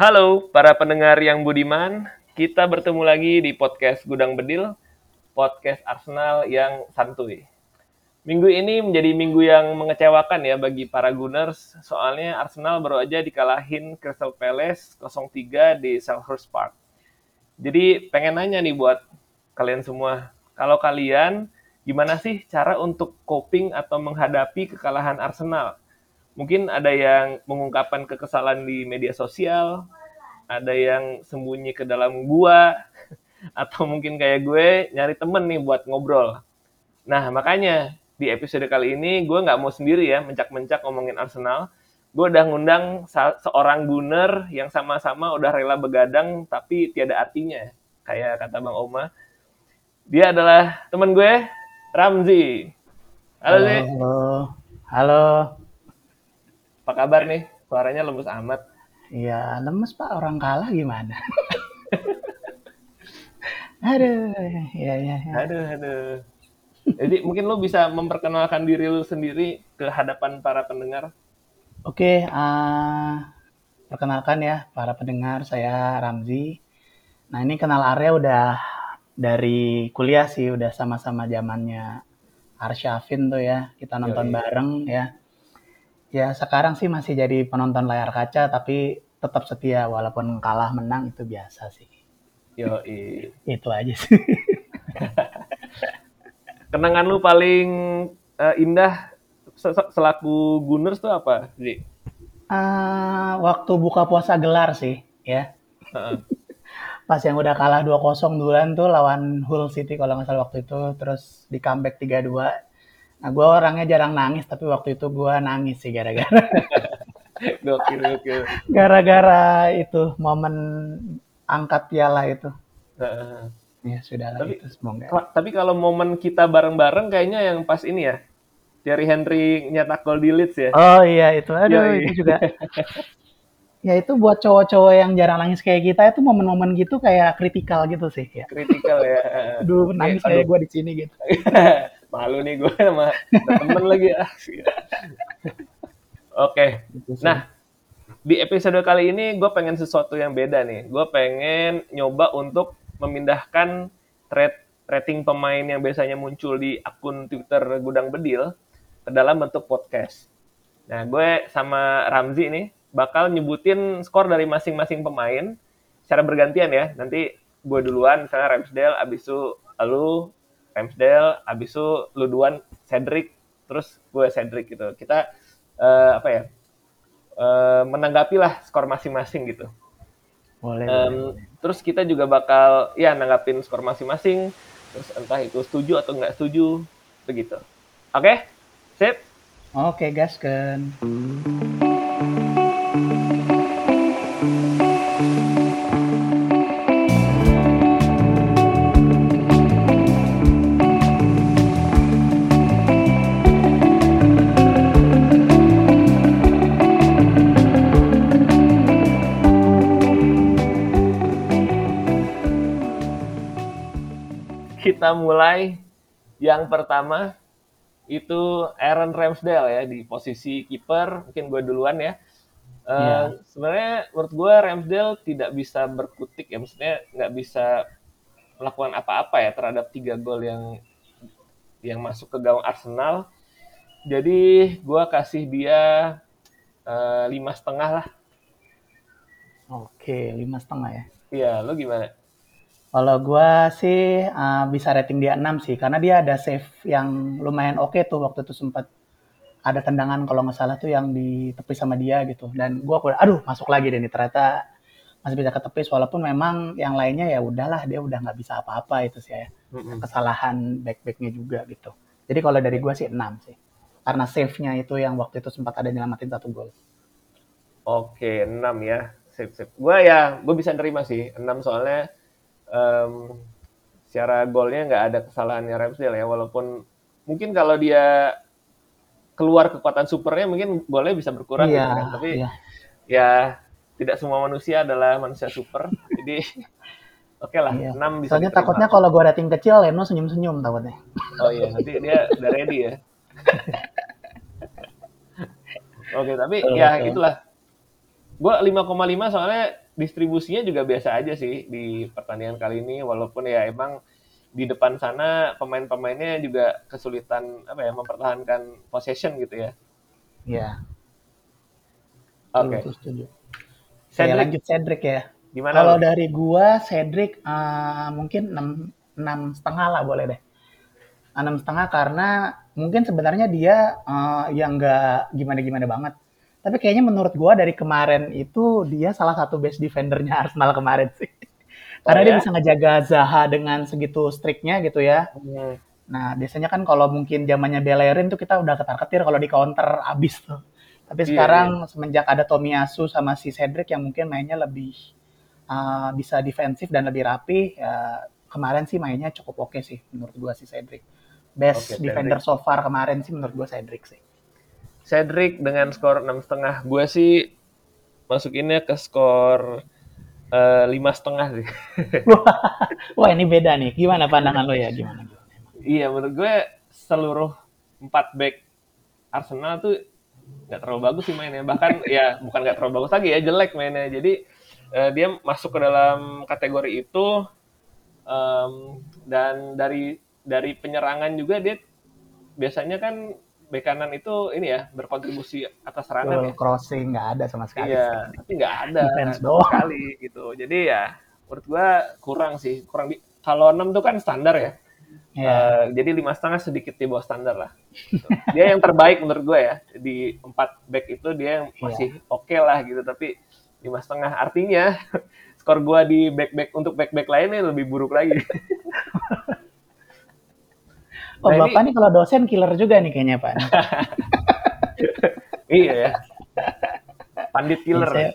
Halo para pendengar yang budiman, kita bertemu lagi di podcast Gudang Bedil, podcast Arsenal yang santuy. Minggu ini menjadi minggu yang mengecewakan ya bagi para Gunners, soalnya Arsenal baru aja dikalahin Crystal Palace 0-3 di Selhurst Park. Jadi pengen nanya nih buat kalian semua, kalau kalian gimana sih cara untuk coping atau menghadapi kekalahan Arsenal? Mungkin ada yang mengungkapkan kekesalan di media sosial, ada yang sembunyi ke dalam gua, atau mungkin kayak gue nyari temen nih buat ngobrol. Nah, makanya di episode kali ini gue nggak mau sendiri ya mencak-mencak ngomongin Arsenal. Gue udah ngundang seorang gunner yang sama-sama udah rela begadang tapi tiada artinya. Kayak kata Bang Oma. Dia adalah temen gue, Ramzi. Halo, halo, halo. Halo. Apa kabar nih? Suaranya lemes amat. Iya, lemes Pak. Orang kalah gimana? aduh, ya, ya, ya. Aduh, aduh. Jadi mungkin lo bisa memperkenalkan diri lo sendiri ke hadapan para pendengar. Oke, uh, perkenalkan ya para pendengar, saya Ramzi. Nah ini kenal Arya udah dari kuliah sih, udah sama-sama zamannya Arsyafin tuh ya, kita nonton Yoi. bareng ya. Ya sekarang sih masih jadi penonton layar kaca, tapi tetap setia walaupun kalah menang itu biasa sih. Yo, itu aja sih. kenangan lu paling uh, indah selaku Gunners tuh apa, Ji? Uh, waktu buka puasa gelar sih, ya. Uh-uh. Pas yang udah kalah 2-0 duluan tuh lawan Hull City kalau nggak salah waktu itu, terus di comeback 3-2. Nah, gue orangnya jarang nangis, tapi waktu itu gue nangis sih gara-gara. gokil, gokil. Gara-gara itu momen angkat piala itu. Uh-uh. Ya sudah lah tapi, itu semoga. Tapi kalau momen kita bareng-bareng kayaknya yang pas ini ya. Thierry Henry nyetak gol di Leeds ya. Oh iya itu aduh Yoi. itu juga. ya itu buat cowok-cowok yang jarang nangis kayak kita itu momen-momen gitu kayak kritikal gitu sih ya. Kritikal ya. Aduh nangis kayak gue di sini gitu. Malu nih gue sama temen lagi ya. Oke. Gitu nah, di episode kali ini gue pengen sesuatu yang beda nih. Gue pengen nyoba untuk memindahkan thread rating pemain yang biasanya muncul di akun Twitter Gudang Bedil ke dalam bentuk podcast. Nah, gue sama Ramzi ini bakal nyebutin skor dari masing-masing pemain secara bergantian ya. Nanti gue duluan, misalnya Ramsdale, abis itu lu, Ramsdale, abis itu lu duluan, Cedric, terus gue Cedric gitu. Kita, uh, apa ya, uh, menanggapi lah skor masing-masing gitu. Boleh, um, boleh. Terus kita juga bakal ya nanggapin skor masing-masing. Terus entah itu setuju atau nggak setuju, begitu. Oke, okay? sip. Oke, okay, gaskan. Kita mulai. Yang pertama itu Aaron Ramsdale ya di posisi kiper. Mungkin gue duluan ya. Uh, eh, yeah. sebenarnya menurut gue Ramsdale tidak bisa berkutik ya. Maksudnya nggak bisa melakukan apa-apa ya terhadap tiga gol yang yang masuk ke gawang Arsenal. Jadi gue kasih dia uh, lima setengah lah. Oke lima setengah ya. Iya lo gimana kalau gue sih uh, bisa rating dia 6 sih, karena dia ada save yang lumayan oke okay tuh waktu itu sempat ada tendangan kalau nggak salah tuh yang ditepis sama dia gitu. Dan gue aduh masuk lagi deh nih ternyata masih bisa ketepis walaupun memang yang lainnya ya udahlah dia udah nggak bisa apa-apa itu sih ya. Kesalahan back-backnya juga gitu. Jadi kalau dari gue sih 6 sih. Karena save-nya itu yang waktu itu sempat ada nyelamatin satu gol. Oke, 6 ya. Save save. Gue ya, gue bisa nerima sih 6 soalnya um, secara golnya nggak ada kesalahannya Ramsdale ya walaupun mungkin kalau dia keluar kekuatan supernya mungkin golnya bisa berkurang iya, gitu kan tapi iya. ya tidak semua manusia adalah manusia super jadi oke okay lah iya. 6 bisa soalnya takutnya kalau gue rating kecil Leno senyum-senyum takutnya oh iya nanti dia udah ready ya oke okay, tapi okay. ya itulah gue 5,5 soalnya distribusinya juga biasa aja sih di pertandingan kali ini walaupun ya emang di depan sana pemain-pemainnya juga kesulitan apa ya mempertahankan possession gitu ya. Iya. Oke. Setuju, setuju. Saya Cedric lanjut Cedric ya. gimana Kalau lu? dari gua Cedric eh, mungkin enam enam setengah lah boleh deh. Enam setengah karena mungkin sebenarnya dia eh, yang nggak gimana-gimana banget. Tapi kayaknya menurut gua dari kemarin itu dia salah satu best defendernya Arsenal kemarin sih. Oh Karena dia ya? bisa ngejaga Zaha dengan segitu striknya gitu ya. Hmm, Nah, biasanya kan kalau mungkin zamannya Bellerin tuh kita udah ketar-ketir kalau di counter abis tuh. Tapi Iya, iya. sekarang semenjak ada Tomiyasu sama si Cedric yang mungkin mainnya lebih uh, bisa defensif dan lebih rapi, ya kemarin sih mainnya cukup oke sih menurut gua si Cedric. Best defender Cedric. so far kemarin sih menurut gua Cedric sih. Cedric dengan skor enam setengah. Gue sih masukinnya ke skor eh, lima setengah sih. Wah, ini beda nih. Gimana pandangan lo ya? Gimana? Iya, menurut gue seluruh empat back Arsenal tuh nggak terlalu bagus sih mainnya. Bahkan ya bukan nggak terlalu bagus lagi ya, jelek mainnya. Jadi eh, dia masuk ke dalam kategori itu em, dan dari dari penyerangan juga dia biasanya kan bek kanan itu ini ya berkontribusi atas serangan ya. Crossing nggak ada sama sekali. Iya, tapi nggak ada Defense doang. sekali gitu. Jadi ya menurut gua kurang sih, kurang di kalau 6 tuh kan standar ya. Iya. Eh, jadi lima setengah sedikit di bawah standar lah. Gitu. Dia yang terbaik menurut gue ya di empat back itu dia yang masih oke lah gitu. Tapi lima setengah artinya skor gue di back back untuk back back lainnya lebih buruk lagi. Oh, Nah, ini- Bapak nih kalau dosen killer juga nih kayaknya, Pak. iya ya. Pandit killer. Saya,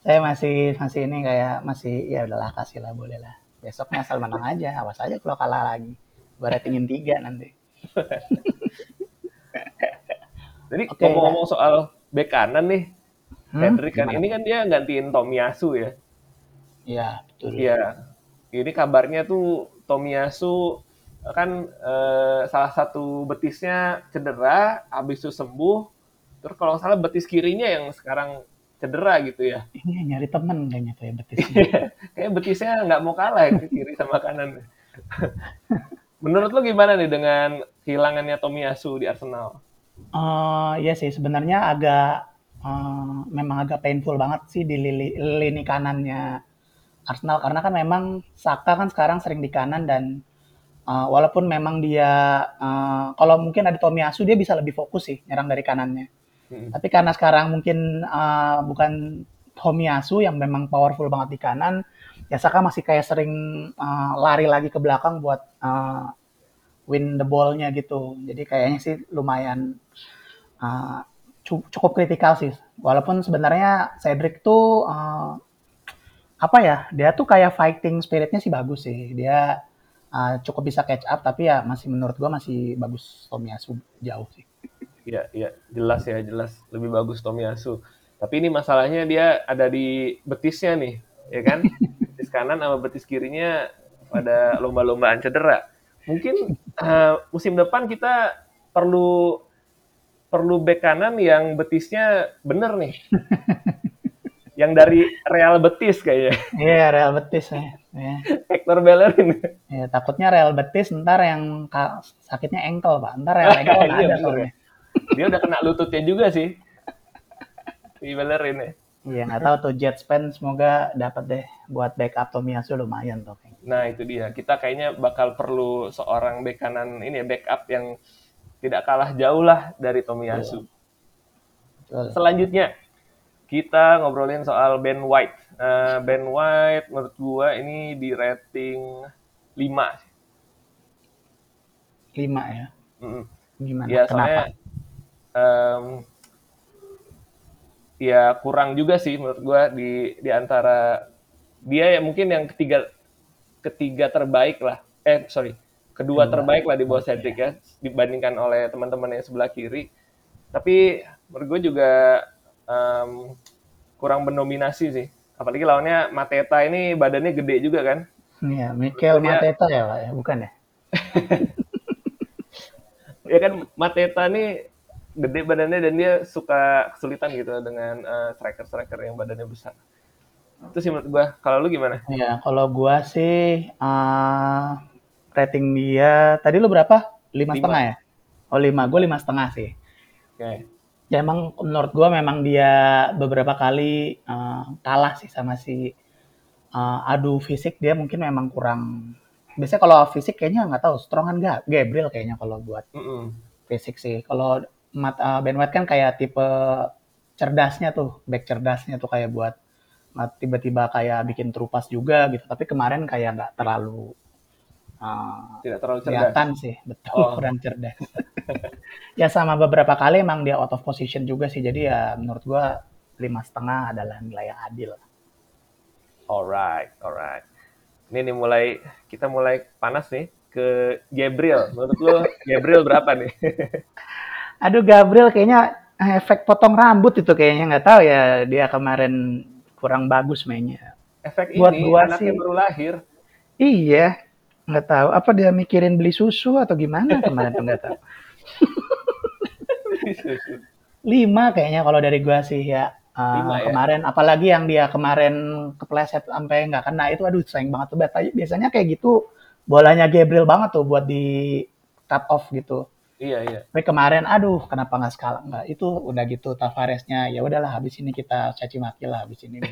saya masih masih ini kayak masih ya udahlah kasih lah boleh lah. Besoknya asal menang aja, awas aja kalau kalah lagi. Gue ratingin tiga nanti. Jadi Oke, ngomong-ngomong soal back kanan nih, Hmm, Hendrik kan ini kan dia gantiin Tomiyasu ya. Iya betul. Iya. Ini kabarnya tuh Tomiyasu kan eh, salah satu betisnya cedera, habis itu sembuh. Terus kalau salah betis kirinya yang sekarang cedera gitu ya. Ini nyari temen kayaknya tuh ya betis. Kayak betisnya nggak mau kalah ya ke kiri sama kanan. Menurut lo gimana nih dengan kehilangannya Tomiyasu di Arsenal? Eh iya sih sebenarnya agak eh, memang agak painful banget sih di lini, lini kanannya Arsenal karena kan memang Saka kan sekarang sering di kanan dan eh, walaupun memang dia eh, kalau mungkin ada Tomiyasu dia bisa lebih fokus sih nyerang dari kanannya. Hmm. Tapi karena sekarang mungkin eh, bukan Tomiyasu yang memang powerful banget di kanan, ya Saka masih kayak sering eh, lari lagi ke belakang buat eh, win the ball-nya gitu. Jadi kayaknya sih lumayan cu- cukup kritikal sih. Walaupun sebenarnya Cedric tuh eh, apa ya? Dia tuh kayak fighting spiritnya sih bagus sih. Dia eh, cukup bisa catch up tapi ya masih menurut gua masih bagus Tomiyasu jauh sih. Iya, iya, jelas ya, jelas lebih bagus Tomiyasu. Tapi ini masalahnya dia ada di betisnya nih, ya kan? Betis kanan sama betis kirinya pada lomba-lombaan cedera. Mungkin eh, musim depan kita perlu perlu bek kanan yang betisnya bener nih. yang dari Real Betis kayaknya. Iya Real Betis ya. ya. Hector Bellerin. Ya, takutnya Real Betis ntar yang sakitnya ankle pak. Ntar Real nggak Iya, ada soalnya. ya. Dia udah kena lututnya juga sih. Si Bellerin ya. Iya nggak tahu tuh Jetspan semoga dapat deh buat backup Tomiyasu lumayan tuh. Nah itu dia, kita kayaknya bakal perlu seorang bek kanan ini ya, backup yang tidak kalah jauh lah dari Tomiyasu. Betul. Selanjutnya, kita ngobrolin soal Ben White. Eh, ben White menurut gua ini di rating 5. Lima ya. Mm-mm. Gimana? Ya Kenapa? soalnya em, ya kurang juga sih menurut gua di di antara dia ya mungkin yang ketiga ketiga terbaik lah. Eh sorry, kedua Kedua. terbaik lah di bawah. Cedric ya dibandingkan oleh teman-teman yang sebelah kiri. Tapi menurut gue juga em, kurang mendominasi sih. Apalagi lawannya Mateta ini badannya gede juga kan. Iya, Mikel Dia- Mateta ya pak ya, bukan ya? ya kan Mateta nih gede badannya dan dia suka kesulitan gitu dengan eh, striker-striker yang badannya besar. Itu sih menurut gua. Kalau lu gimana? Ya, kalau gua sih uh, rating dia tadi lu berapa? Lima setengah ya? Oh lima, gue lima setengah sih. Oke. Okay. Ya emang menurut gua memang dia beberapa kali uh, kalah sih sama si uh, adu fisik dia mungkin memang kurang. Biasanya kalau fisik kayaknya nggak tahu, strongan nggak? Gabriel kayaknya kalau buat fisik sih. Kalau uh, Ben White kan kayak tipe cerdasnya tuh, back cerdasnya tuh kayak buat tiba-tiba kayak bikin terupas juga gitu. Tapi kemarin kayak nggak terlalu uh, tidak terlalu kelihatan sih, betul oh. kurang cerdas. ya sama beberapa kali emang dia out of position juga sih. Jadi ya menurut gua lima setengah adalah nilai yang adil. Alright, alright. Ini nih mulai kita mulai panas nih ke Gabriel. Menurut lo Gabriel berapa nih? Aduh Gabriel kayaknya efek potong rambut itu kayaknya nggak tahu ya dia kemarin kurang bagus mainnya. Efek Buat ini gua anaknya sih, baru lahir. Iya, nggak tahu. Apa dia mikirin beli susu atau gimana? Kemarin tuh? Nggak tahu. Lima kayaknya kalau dari gua sih ya. Uh, Lima, ya? kemarin. Apalagi yang dia kemarin kepleset sampai nggak kena. Itu aduh sayang banget tuh. Biasanya kayak gitu. Bolanya Gabriel banget tuh buat di cut off gitu Iya iya. Tapi kemarin, aduh, kenapa nggak skala? Nggak, itu udah gitu Tavaresnya. Ya udahlah, habis ini kita caci maki lah, habis ini.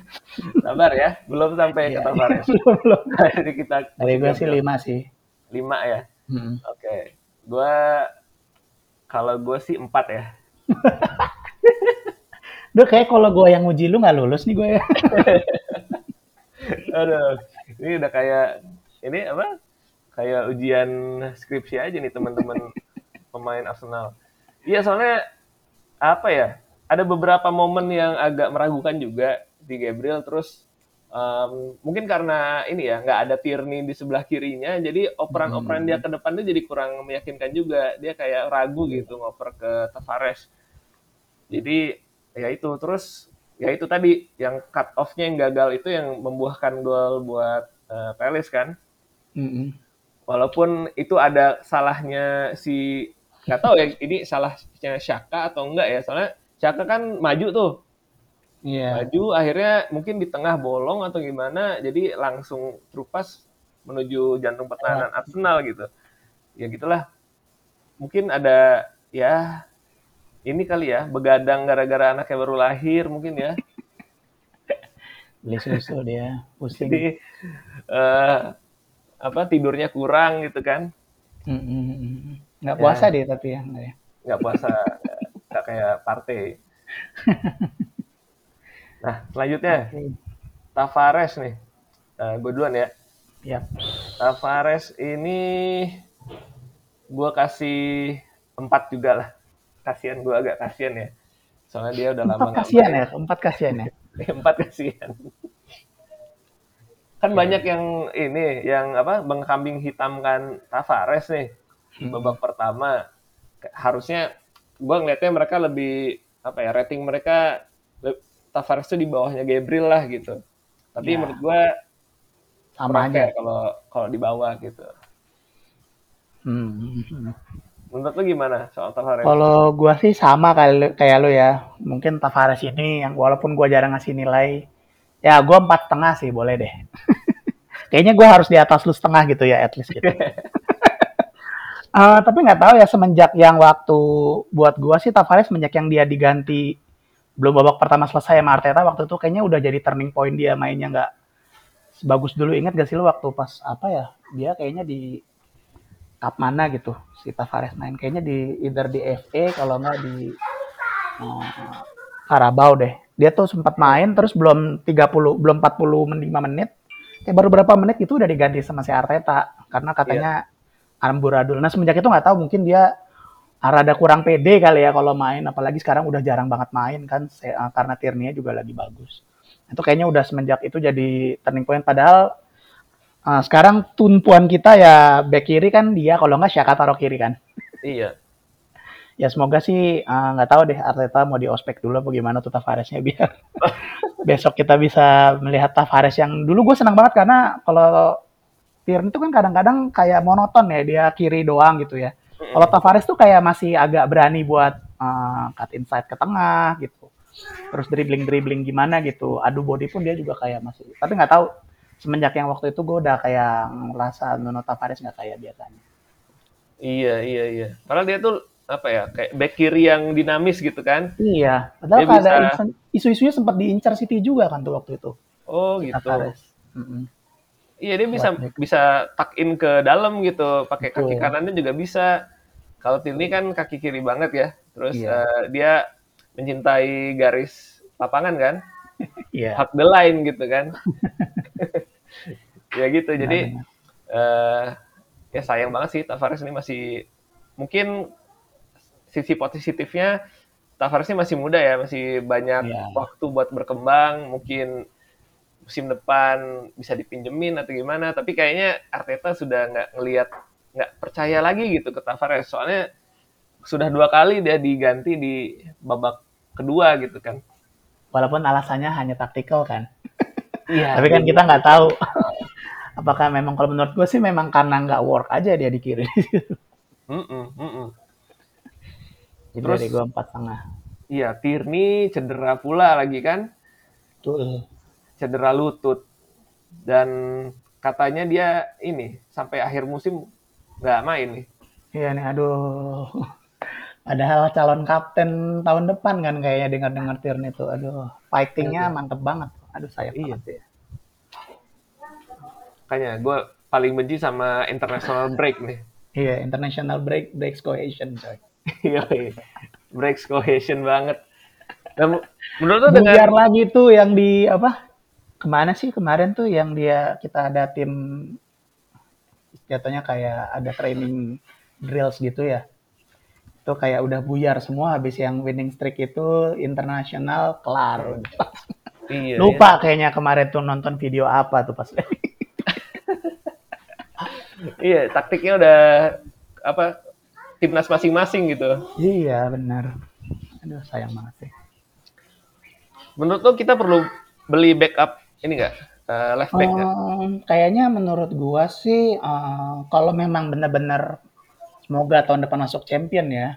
Sabar ya, belum sampai iya, ke Tavares. belum belum. Jadi kita. Dari gue sih lima sih. Lima ya. Hmm. Oke, okay. gue kalau gue sih empat ya. Duh, kayak kalau gue yang uji lu nggak lulus nih gue ya. Aduh, ini udah kayak ini apa? Kayak ujian skripsi aja nih teman-teman pemain Arsenal. Iya soalnya apa ya? Ada beberapa momen yang agak meragukan juga di Gabriel terus um, mungkin karena ini ya nggak ada Tierney di sebelah kirinya jadi operan-operan hmm. dia ke depan tuh jadi kurang meyakinkan juga dia kayak ragu gitu ngoper ke Tavares jadi ya itu terus ya itu tadi yang cut off-nya yang gagal itu yang membuahkan gol buat uh, Pelis kan mm -hmm. Walaupun itu ada salahnya si nggak tahu ya ini salahnya Shaka atau enggak ya. Soalnya Shaka kan maju tuh. Yeah. maju akhirnya mungkin di tengah bolong atau gimana jadi langsung terupas menuju jantung pertahanan oh. Arsenal gitu. Ya gitulah. Mungkin ada ya ini kali ya begadang gara-gara anaknya baru lahir mungkin ya. Beli susu dia pusing. Jadi uh, apa tidurnya kurang gitu kan mm -hmm. Nggak ya. puasa ya. deh tapi ya. Nggak, ya. puasa, nggak kayak partai. nah, selanjutnya. Okay. Tavares nih. Uh, eh, gue duluan ya. Yep. Tavares ini gue kasih empat juga lah. Kasian gue agak kasian ya. Soalnya dia udah lama Empat kasian ya? Empat kasian ya? empat kasian. Kan yeah. banyak yang ini, yang apa, mengkambing hitamkan Tavares nih di babak pertama. Harusnya gue ngeliatnya mereka lebih apa ya rating mereka Tavares itu di bawahnya Gabriel lah gitu. Tapi ya. menurut gue sama aja. kalau kalau di bawah gitu. Hmm. menurut lu gimana soal Tavares? Kalau gue sih sama kayak kayak lu ya. Mungkin Tavares ini yang walaupun gue jarang ngasih nilai ya gue empat setengah sih boleh deh. Kayaknya gue harus di atas lu setengah gitu ya at least gitu. Uh, tapi nggak tahu ya semenjak yang waktu buat gua sih Tavares semenjak yang dia diganti belum babak pertama selesai sama Arteta waktu itu kayaknya udah jadi turning point dia mainnya nggak sebagus dulu. Ingat gak sih lu waktu pas apa ya dia kayaknya di cup mana gitu si Tavares main. Kayaknya di either di FA kalau nggak di uh, Carabao deh dia tuh sempat main terus belum 30 belum 45 menit kayak baru berapa menit itu udah diganti sama si Arteta karena katanya yeah amburadul. Nah semenjak itu nggak tahu mungkin dia rada kurang pede kali ya kalau main, apalagi sekarang udah jarang banget main kan eh, karena Tierney juga lagi bagus. Itu kayaknya udah semenjak itu jadi turning point. Padahal uh, sekarang tumpuan kita ya back kiri kan dia kalau nggak Syaka taruh kiri kan. Iya. Ya semoga sih eh, nggak uh, tahu deh Arteta mau di ospek dulu bagaimana tuh Tavaresnya biar besok kita bisa melihat Tavares yang dulu gue senang banget karena kalau Tierney itu kan kadang-kadang kayak monoton ya dia kiri doang gitu ya. Kalau Tavares tuh kayak masih agak berani buat uh, cut inside ke tengah gitu. terus dribbling-dribbling gimana gitu. Adu body pun dia juga kayak masih. Tapi nggak tahu semenjak yang waktu itu gue udah kayak ngerasa Nuno Tavares nggak kayak biasanya. Iya, iya, iya. Padahal dia tuh apa ya, kayak back kiri yang dinamis gitu kan. Iya, padahal Dia ada bisa isu-isunya sempat diincar City juga kan tuh waktu itu. Oh, gitu. Iya, dia bisa bisa tuck in ke dalam gitu, pakai kaki Betul. kanannya juga bisa. Kalau Tierney kan kaki kiri banget ya. Terus Iya. eh, dia mencintai garis lapangan kan, Iya. hug the line gitu kan. ya gitu. Jadi Benar-benar. eh ya sayang banget sih Tavares ini masih mungkin sisi positifnya Tavares ini masih muda ya, masih banyak Iya. waktu buat berkembang, mungkin musim depan bisa dipinjemin atau gimana, tapi kayaknya Arteta sudah nggak ngelihat nggak percaya lagi gitu ke Tavares, soalnya sudah dua kali dia diganti di babak kedua gitu kan. Walaupun alasannya hanya taktikal kan. Iya. Tapi kan kita nggak tahu apakah memang kalau menurut gue sih memang karena nggak work aja dia di kiri. Mm-mm, mm-mm. Jadi Terus- dari gue empat setengah. Iya, Tierney cedera pula lagi kan. Betul. cedera lutut dan katanya dia ini sampai akhir musim nggak main nih. Iya nih, aduh. Padahal calon kapten tahun depan kan kayaknya dengar-dengar Tierney itu. Aduh, fightingnya mantep banget. Aduh, sayang Iya. banget ya. Makanya gue paling benci sama international break nih. Iya, international break breaks cohesion, coy. Yoi. Breaks cohesion banget. Dan menurut lo dengan lagi tuh yang di apa? Ke mana sih kemarin tuh yang dia kita ada tim jatuhnya kayak ada training drills gitu ya. Itu kayak udah buyar semua habis yang winning streak itu internasional kelar. iya, Lupa kayaknya kemarin tuh nonton video apa tuh pas. iya, taktiknya udah apa timnas masing-masing gitu. iya, benar. Aduh, sayang banget sih. Menurut lo kita perlu beli backup ini nggak Eh, left back? Ehm, kayaknya menurut gua sih eh, kalau memang benar-benar semoga tahun depan masuk champion ya.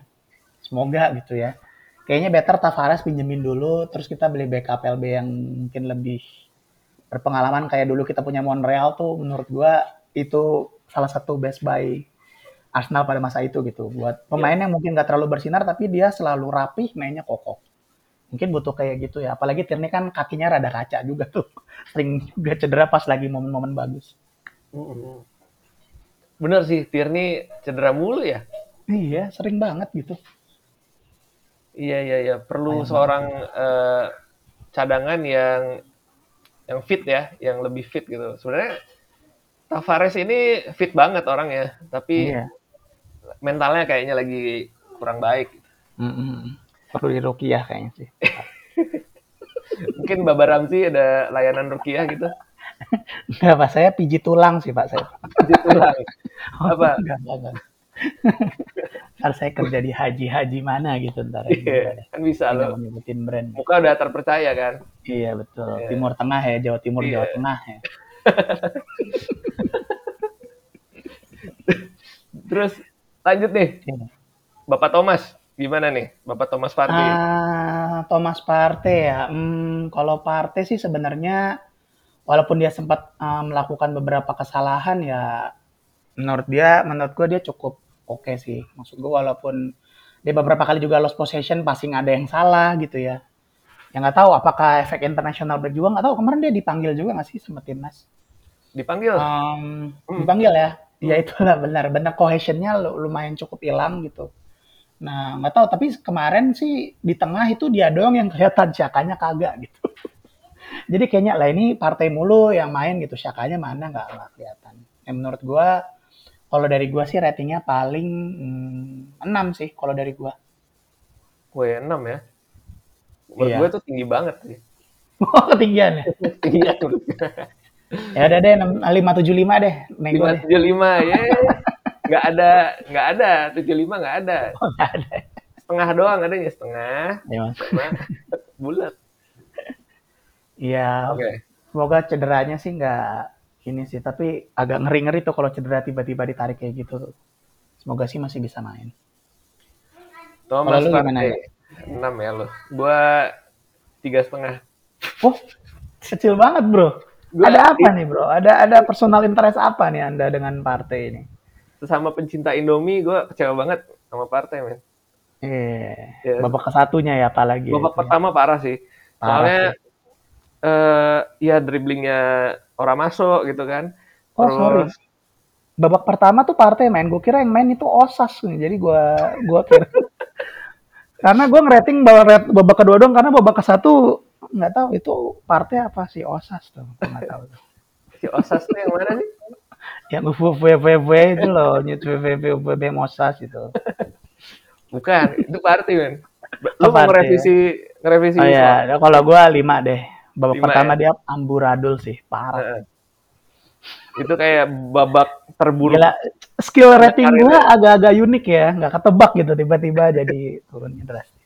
Semoga gitu ya. Kayaknya better Tavares pinjemin dulu terus kita beli backup LB yang mungkin lebih berpengalaman kayak dulu kita punya Monreal tuh menurut gua itu salah satu best buy Arsenal pada masa itu gitu. Buat pemain yang mungkin nggak terlalu bersinar tapi dia selalu rapih, mainnya kokoh. Mungkin butuh kayak gitu ya. Apalagi Tierney kan kakinya rada kaca juga tuh. Sering juga cedera pas lagi momen-momen bagus. Bener sih, Tierney cedera mulu ya. Iya, sering banget gitu. Iya iya iya, perlu Sayang seorang eh, cadangan yang yang fit ya, yang lebih fit gitu. Sebenarnya Tavares ini fit banget orangnya, tapi Iya. Mentalnya kayaknya lagi kurang baik. Mm-mm. Perlu di rukiah kayaknya sih. Mungkin Baba Ramzi ada layanan rukiah gitu. Enggak, Pak. Saya pijit tulang sih, Pak. Saya. Pijit tulang. Apa? Enggak, enggak, enggak. Ntar saya kerja di haji-haji mana gitu ntar. Iya, kan bisa loh. nyebutin brand. Muka udah terpercaya kan. Iya, betul. Iya. Timur Tengah ya, Jawa Timur, Iya. Jawa Tengah ya. Terus lanjut nih, Iya. Bapak Thomas, gimana nih? Bapak Thomas Partey. Ah, Thomas Partey ya. Hmm, kalau Partey sih sebenarnya walaupun dia sempat ah, melakukan beberapa kesalahan ya menurut dia menurut gue dia cukup oke sih. Maksud gue walaupun dia beberapa kali juga lost possession passing ada yang salah gitu ya. Yang nggak tahu apakah efek international break juga nggak tahu kemarin dia dipanggil juga nggak sih sama timnas? Dipanggil. Um, Hmm. dipanggil ya. Ya itulah benar benar cohesionnya lu- lumayan cukup hilang gitu. Nah nggak tahu tapi kemarin sih di tengah itu dia doang yang kelihatan Syakanya kagak gitu. Jadi kayaknya lah ini partai mulu yang main gitu Syakanya mana nggak nggak kelihatan. Yang menurut gua kalau dari gua sih ratingnya paling hmm, 6 sih kalau dari gua. Wih, 6 ya. Menurut Iya. gue tuh tinggi banget sih. Oh ketinggian ya. Iya, gue. Ya udah deh 575 deh. Nego deh. 575, ya. Nggak ada, nggak ada. 75 nggak ada. Oh, nggak ada. Setengah doang adanya, setengah. Ya, Mas. Bulat. Iya, Oke. Semoga cederanya sih nggak ini sih, tapi agak ngeri-ngeri tuh kalau cedera tiba-tiba ditarik kayak gitu. Semoga sih masih bisa main. Thomas Partey. 6 ya lo. Gua tiga setengah. Oh, kecil banget bro. Gua- ada apa nih bro? Ada ada personal interest apa nih anda dengan partai ini? Sesama pencinta Indomie, gue kecewa banget sama partai, men. Eh, Iya. babak kesatunya ya apalagi. Babak itu. pertama parah sih. Parah Soalnya eh ya dribblingnya orang masuk gitu kan. Oh sorry. Babak pertama tuh partai main. Gue kira yang main itu osas nih. Jadi gue gua kira. karena gue ngerating babak, babak kedua dong. Karena babak ke satu nggak tahu itu partai apa sih osas tuh. Nggak tahu. si Osas tuh yang mana sih? yang VVVV itu loh. Nyut VVVV osas itu. Bukan, itu partai, men. Oh, Lu mau partai, ngerevisi ngerevisi Oh soal- ya, kalau gue lima deh. Babak Lima pertama ya? dia amburadul sih, parah. Itu kayak babak terburuk. Gila, skill rating gue agak-agak unik ya, nggak ketebak gitu tiba-tiba jadi turunnya drastis.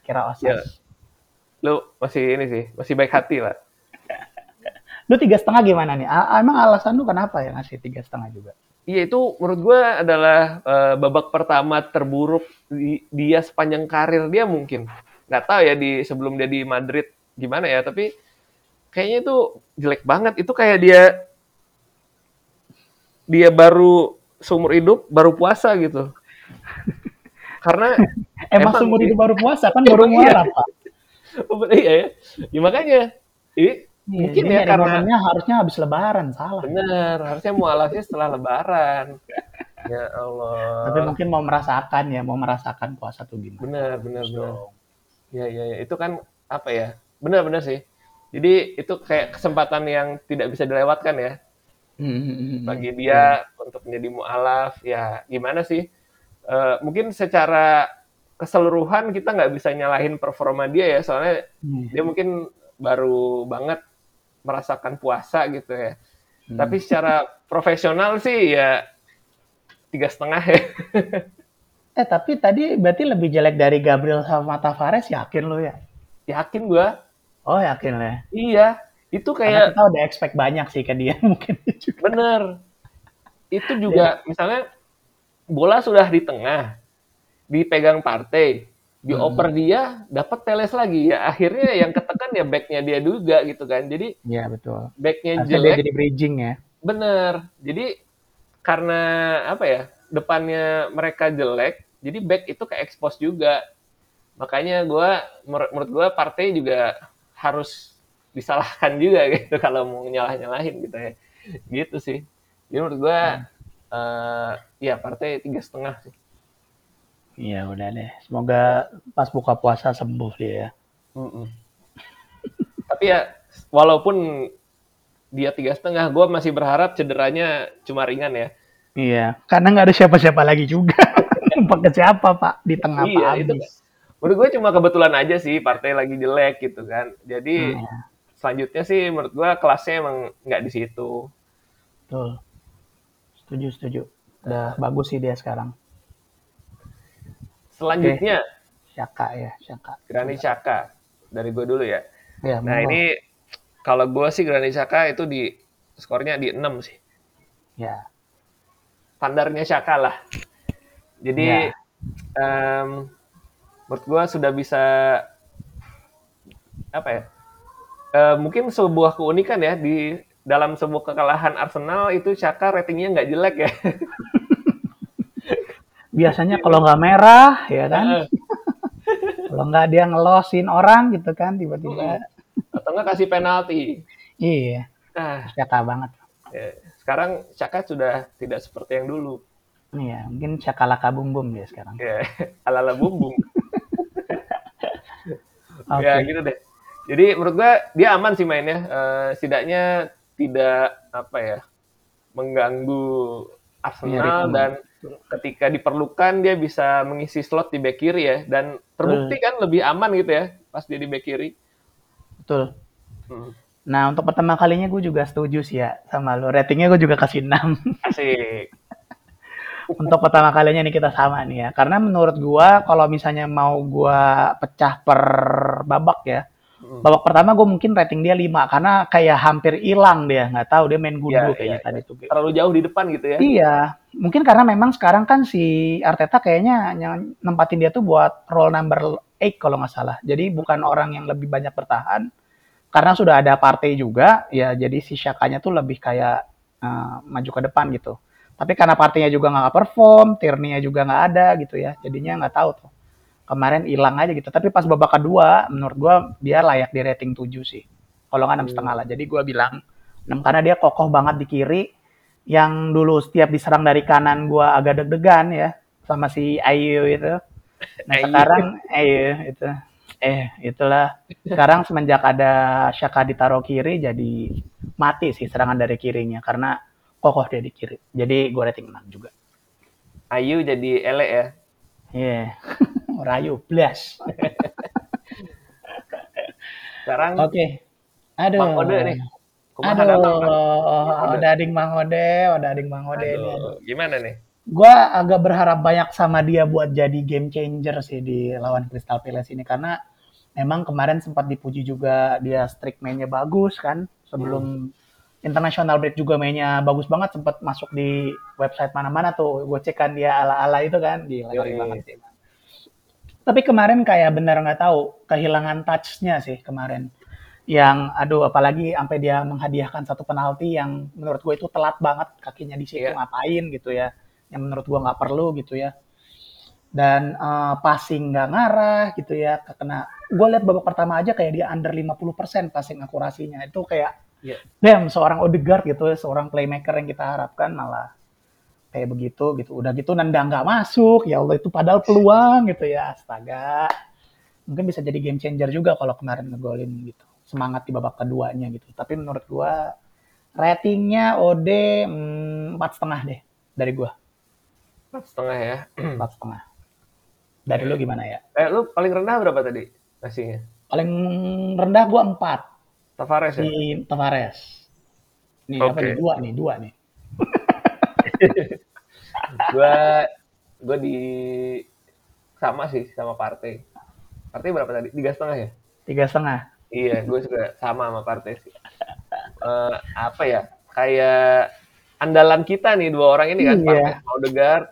Kira osas. Ya. Lu masih ini sih, masih baik hati lah. Lu tiga setengah gimana nih? A- emang alasan lu kenapa ya ngasih tiga setengah juga? Iya itu menurut gue adalah eh, babak pertama terburuk di- dia sepanjang karir dia mungkin. Nggak tahu ya di sebelum dia di Madrid gimana ya, tapi kayaknya itu jelek banget. Itu kayak dia dia baru seumur hidup baru puasa gitu. Karena Emang, Emang seumur hidup baru puasa kan baru Emang iya. pak. Iya ya, ya makanya ini Iya, mungkin ya karena harusnya habis lebaran salah. benar harusnya mualafnya setelah Lebaran. Ya Allah. Tapi mungkin mau merasakan ya, mau merasakan puasa tuh gimana. Benar, benar, Terus benar. Ya, ya, ya. Itu kan apa ya? Benar-benar sih. Jadi itu kayak kesempatan yang tidak bisa dilewatkan ya Hmm, hmm, hmm, bagi dia untuk menjadi mualaf. Ya gimana sih? Eh, mungkin secara keseluruhan kita nggak bisa nyalahin performa dia ya, soalnya Hmm. dia mungkin baru banget merasakan puasa gitu ya. Hmm. Tapi secara profesional sih ya tiga setengah ya. Eh tapi tadi berarti lebih jelek dari Gabriel sama Tavares yakin lu ya? Yakin gua. Oh yakin lah. ya. Iya. Itu Karena kayak kita udah expect banyak sih ke dia mungkin juga. Bener. Itu juga misalnya bola sudah di tengah, dipegang partai, dioper dia, dapat teles lagi. Ya akhirnya yang ketekan ya backnya dia juga gitu kan. Jadi Iya betul. backnya dia jelek, jadi bridging ya. bener. Jadi karena apa ya, depannya mereka jelek, jadi back itu ke expose juga. Makanya gua menur- menurut gua partai juga harus disalahkan juga gitu kalau mau nyalah-nyalahin gitu ya. Gitu sih. Jadi menurut gua eh ya partai tiga setengah sih. Iya udah deh. Semoga pas buka puasa sembuh dia ya. Mm-mm. Tapi ya walaupun dia tiga setengah, gue masih berharap cederanya cuma ringan ya. Iya. Karena nggak ada siapa-siapa lagi juga. Pakai siapa pak di tengah iya pak itu habis. menurut gue cuma kebetulan aja sih partai lagi jelek gitu kan. Jadi Iya, selanjutnya sih menurut gue kelasnya emang nggak di situ. betul. Setuju setuju. Udah bagus sih dia sekarang. Selanjutnya Syaka ya Syaka. Granit Xhaka dari gue dulu ya. Ya, Nah ini kalau gue sih Granit Xhaka itu di skornya di 6 sih. Ya. Standarnya Xhaka lah. Jadi Ya. em, menurut gue sudah bisa apa ya? Eh, mungkin sebuah keunikan ya di dalam sebuah kekalahan Arsenal itu Xhaka ratingnya nggak jelek ya. Biasanya kalau nggak merah ya kan. Kalau nggak dia ngelosin orang gitu kan tiba-tiba. Atau nggak kasih penalti. Iya. Nah, Syaka banget. ya, sekarang Xhaka sudah tidak seperti yang dulu. Iya, mungkin Syakalaka Bum Bum dia sekarang. Ya, ala-ala bumbung. Oke. Ya gitu deh. Jadi menurut gua dia aman sih mainnya. Eh, setidaknya tidak apa ya mengganggu Iya, Arsenal dan ketika diperlukan dia bisa mengisi slot di back kiri ya dan terbukti kan lebih aman gitu ya pas dia di back kiri. Betul. Hmm. Nah, untuk pertama kalinya gue juga setuju sih ya sama lo. Ratingnya gue juga kasih 6. Asik. untuk pertama kalinya nih kita sama nih ya. Karena menurut gua kalau misalnya mau gua pecah per babak ya. Hmm. Babak pertama gue mungkin rating dia 5 karena kayak hampir hilang dia. Nggak tahu dia main gundu Iya, kayaknya iya, tadi tuh. Terlalu jauh di depan gitu ya. Iya, mungkin karena memang sekarang kan si Arteta kayaknya yang nempatin dia tuh buat role number 8 kalau nggak salah. Jadi bukan orang yang lebih banyak bertahan karena sudah ada partai juga ya jadi si Shakanya tuh lebih kayak uh, maju ke depan gitu. Tapi karena partainya juga nggak perform, Tierney juga nggak ada gitu ya. Jadinya nggak tahu tuh. Kemarin hilang aja gitu. Tapi pas babak kedua menurut gua dia layak di rating 7 sih. Kalau nggak enam setengah lah. Jadi gua bilang 6 karena dia kokoh banget di kiri. Yang dulu setiap diserang dari kanan gua agak deg-degan ya sama si Ayu itu. Nah sekarang Ayu itu eh itulah sekarang semenjak ada Shaka ditaruh kiri jadi mati sih serangan dari kirinya karena kokoh dia di kiri. Jadi gue rating 6 juga. Ayu jadi ele ya. Iya. Yeah. Rayu blast. sekarang Oke. Okay. Aduh. Bang Ode nih. Kumaha Aduh, oh, udah ading Mang Ode, udah ading Mang Ode aduh, nih. Gimana nih? Gua agak berharap banyak sama dia buat jadi game changer sih di lawan Crystal Palace ini karena memang kemarin sempat dipuji juga dia streak mainnya bagus kan sebelum hmm. International break juga mainnya bagus banget sempat masuk di website mana-mana tuh gue cek kan dia ala-ala itu kan. Di ngeri banget sih tapi kemarin kayak bener nggak tahu kehilangan touchnya sih kemarin. Yang aduh apalagi sampai dia menghadiahkan satu penalti yang menurut gue itu telat banget kakinya di situ yeah. ngapain gitu ya. Yang menurut gue nggak perlu gitu ya. Dan uh, passing nggak ngarah gitu ya kena gue lihat babak pertama aja kayak dia under 50% passing akurasinya. Itu kayak yeah. damn seorang Odegaard gitu seorang playmaker yang kita harapkan malah kayak begitu gitu udah gitu nendang nggak masuk ya Allah itu padahal peluang gitu ya astaga mungkin bisa jadi game changer juga kalau kemarin ngegolin gitu semangat di babak keduanya gitu. Tapi menurut gua ratingnya OD hmm, empat setengah deh dari gua. Empat setengah ya. Empat setengah. Dari lu gimana ya? Eh lu paling rendah berapa tadi nasinya? Paling rendah gua empat. Tavares ya? Di Tavares. Nih okay. apa nih dua nih dua nih. gua gua di sama sih sama partai. Partai berapa tadi? Tiga setengah ya? Tiga setengah. Iya, gue juga sama sama partai sih. Uh, apa ya? Kayak andalan kita nih dua orang ini kan, iya. Partai Odegaard.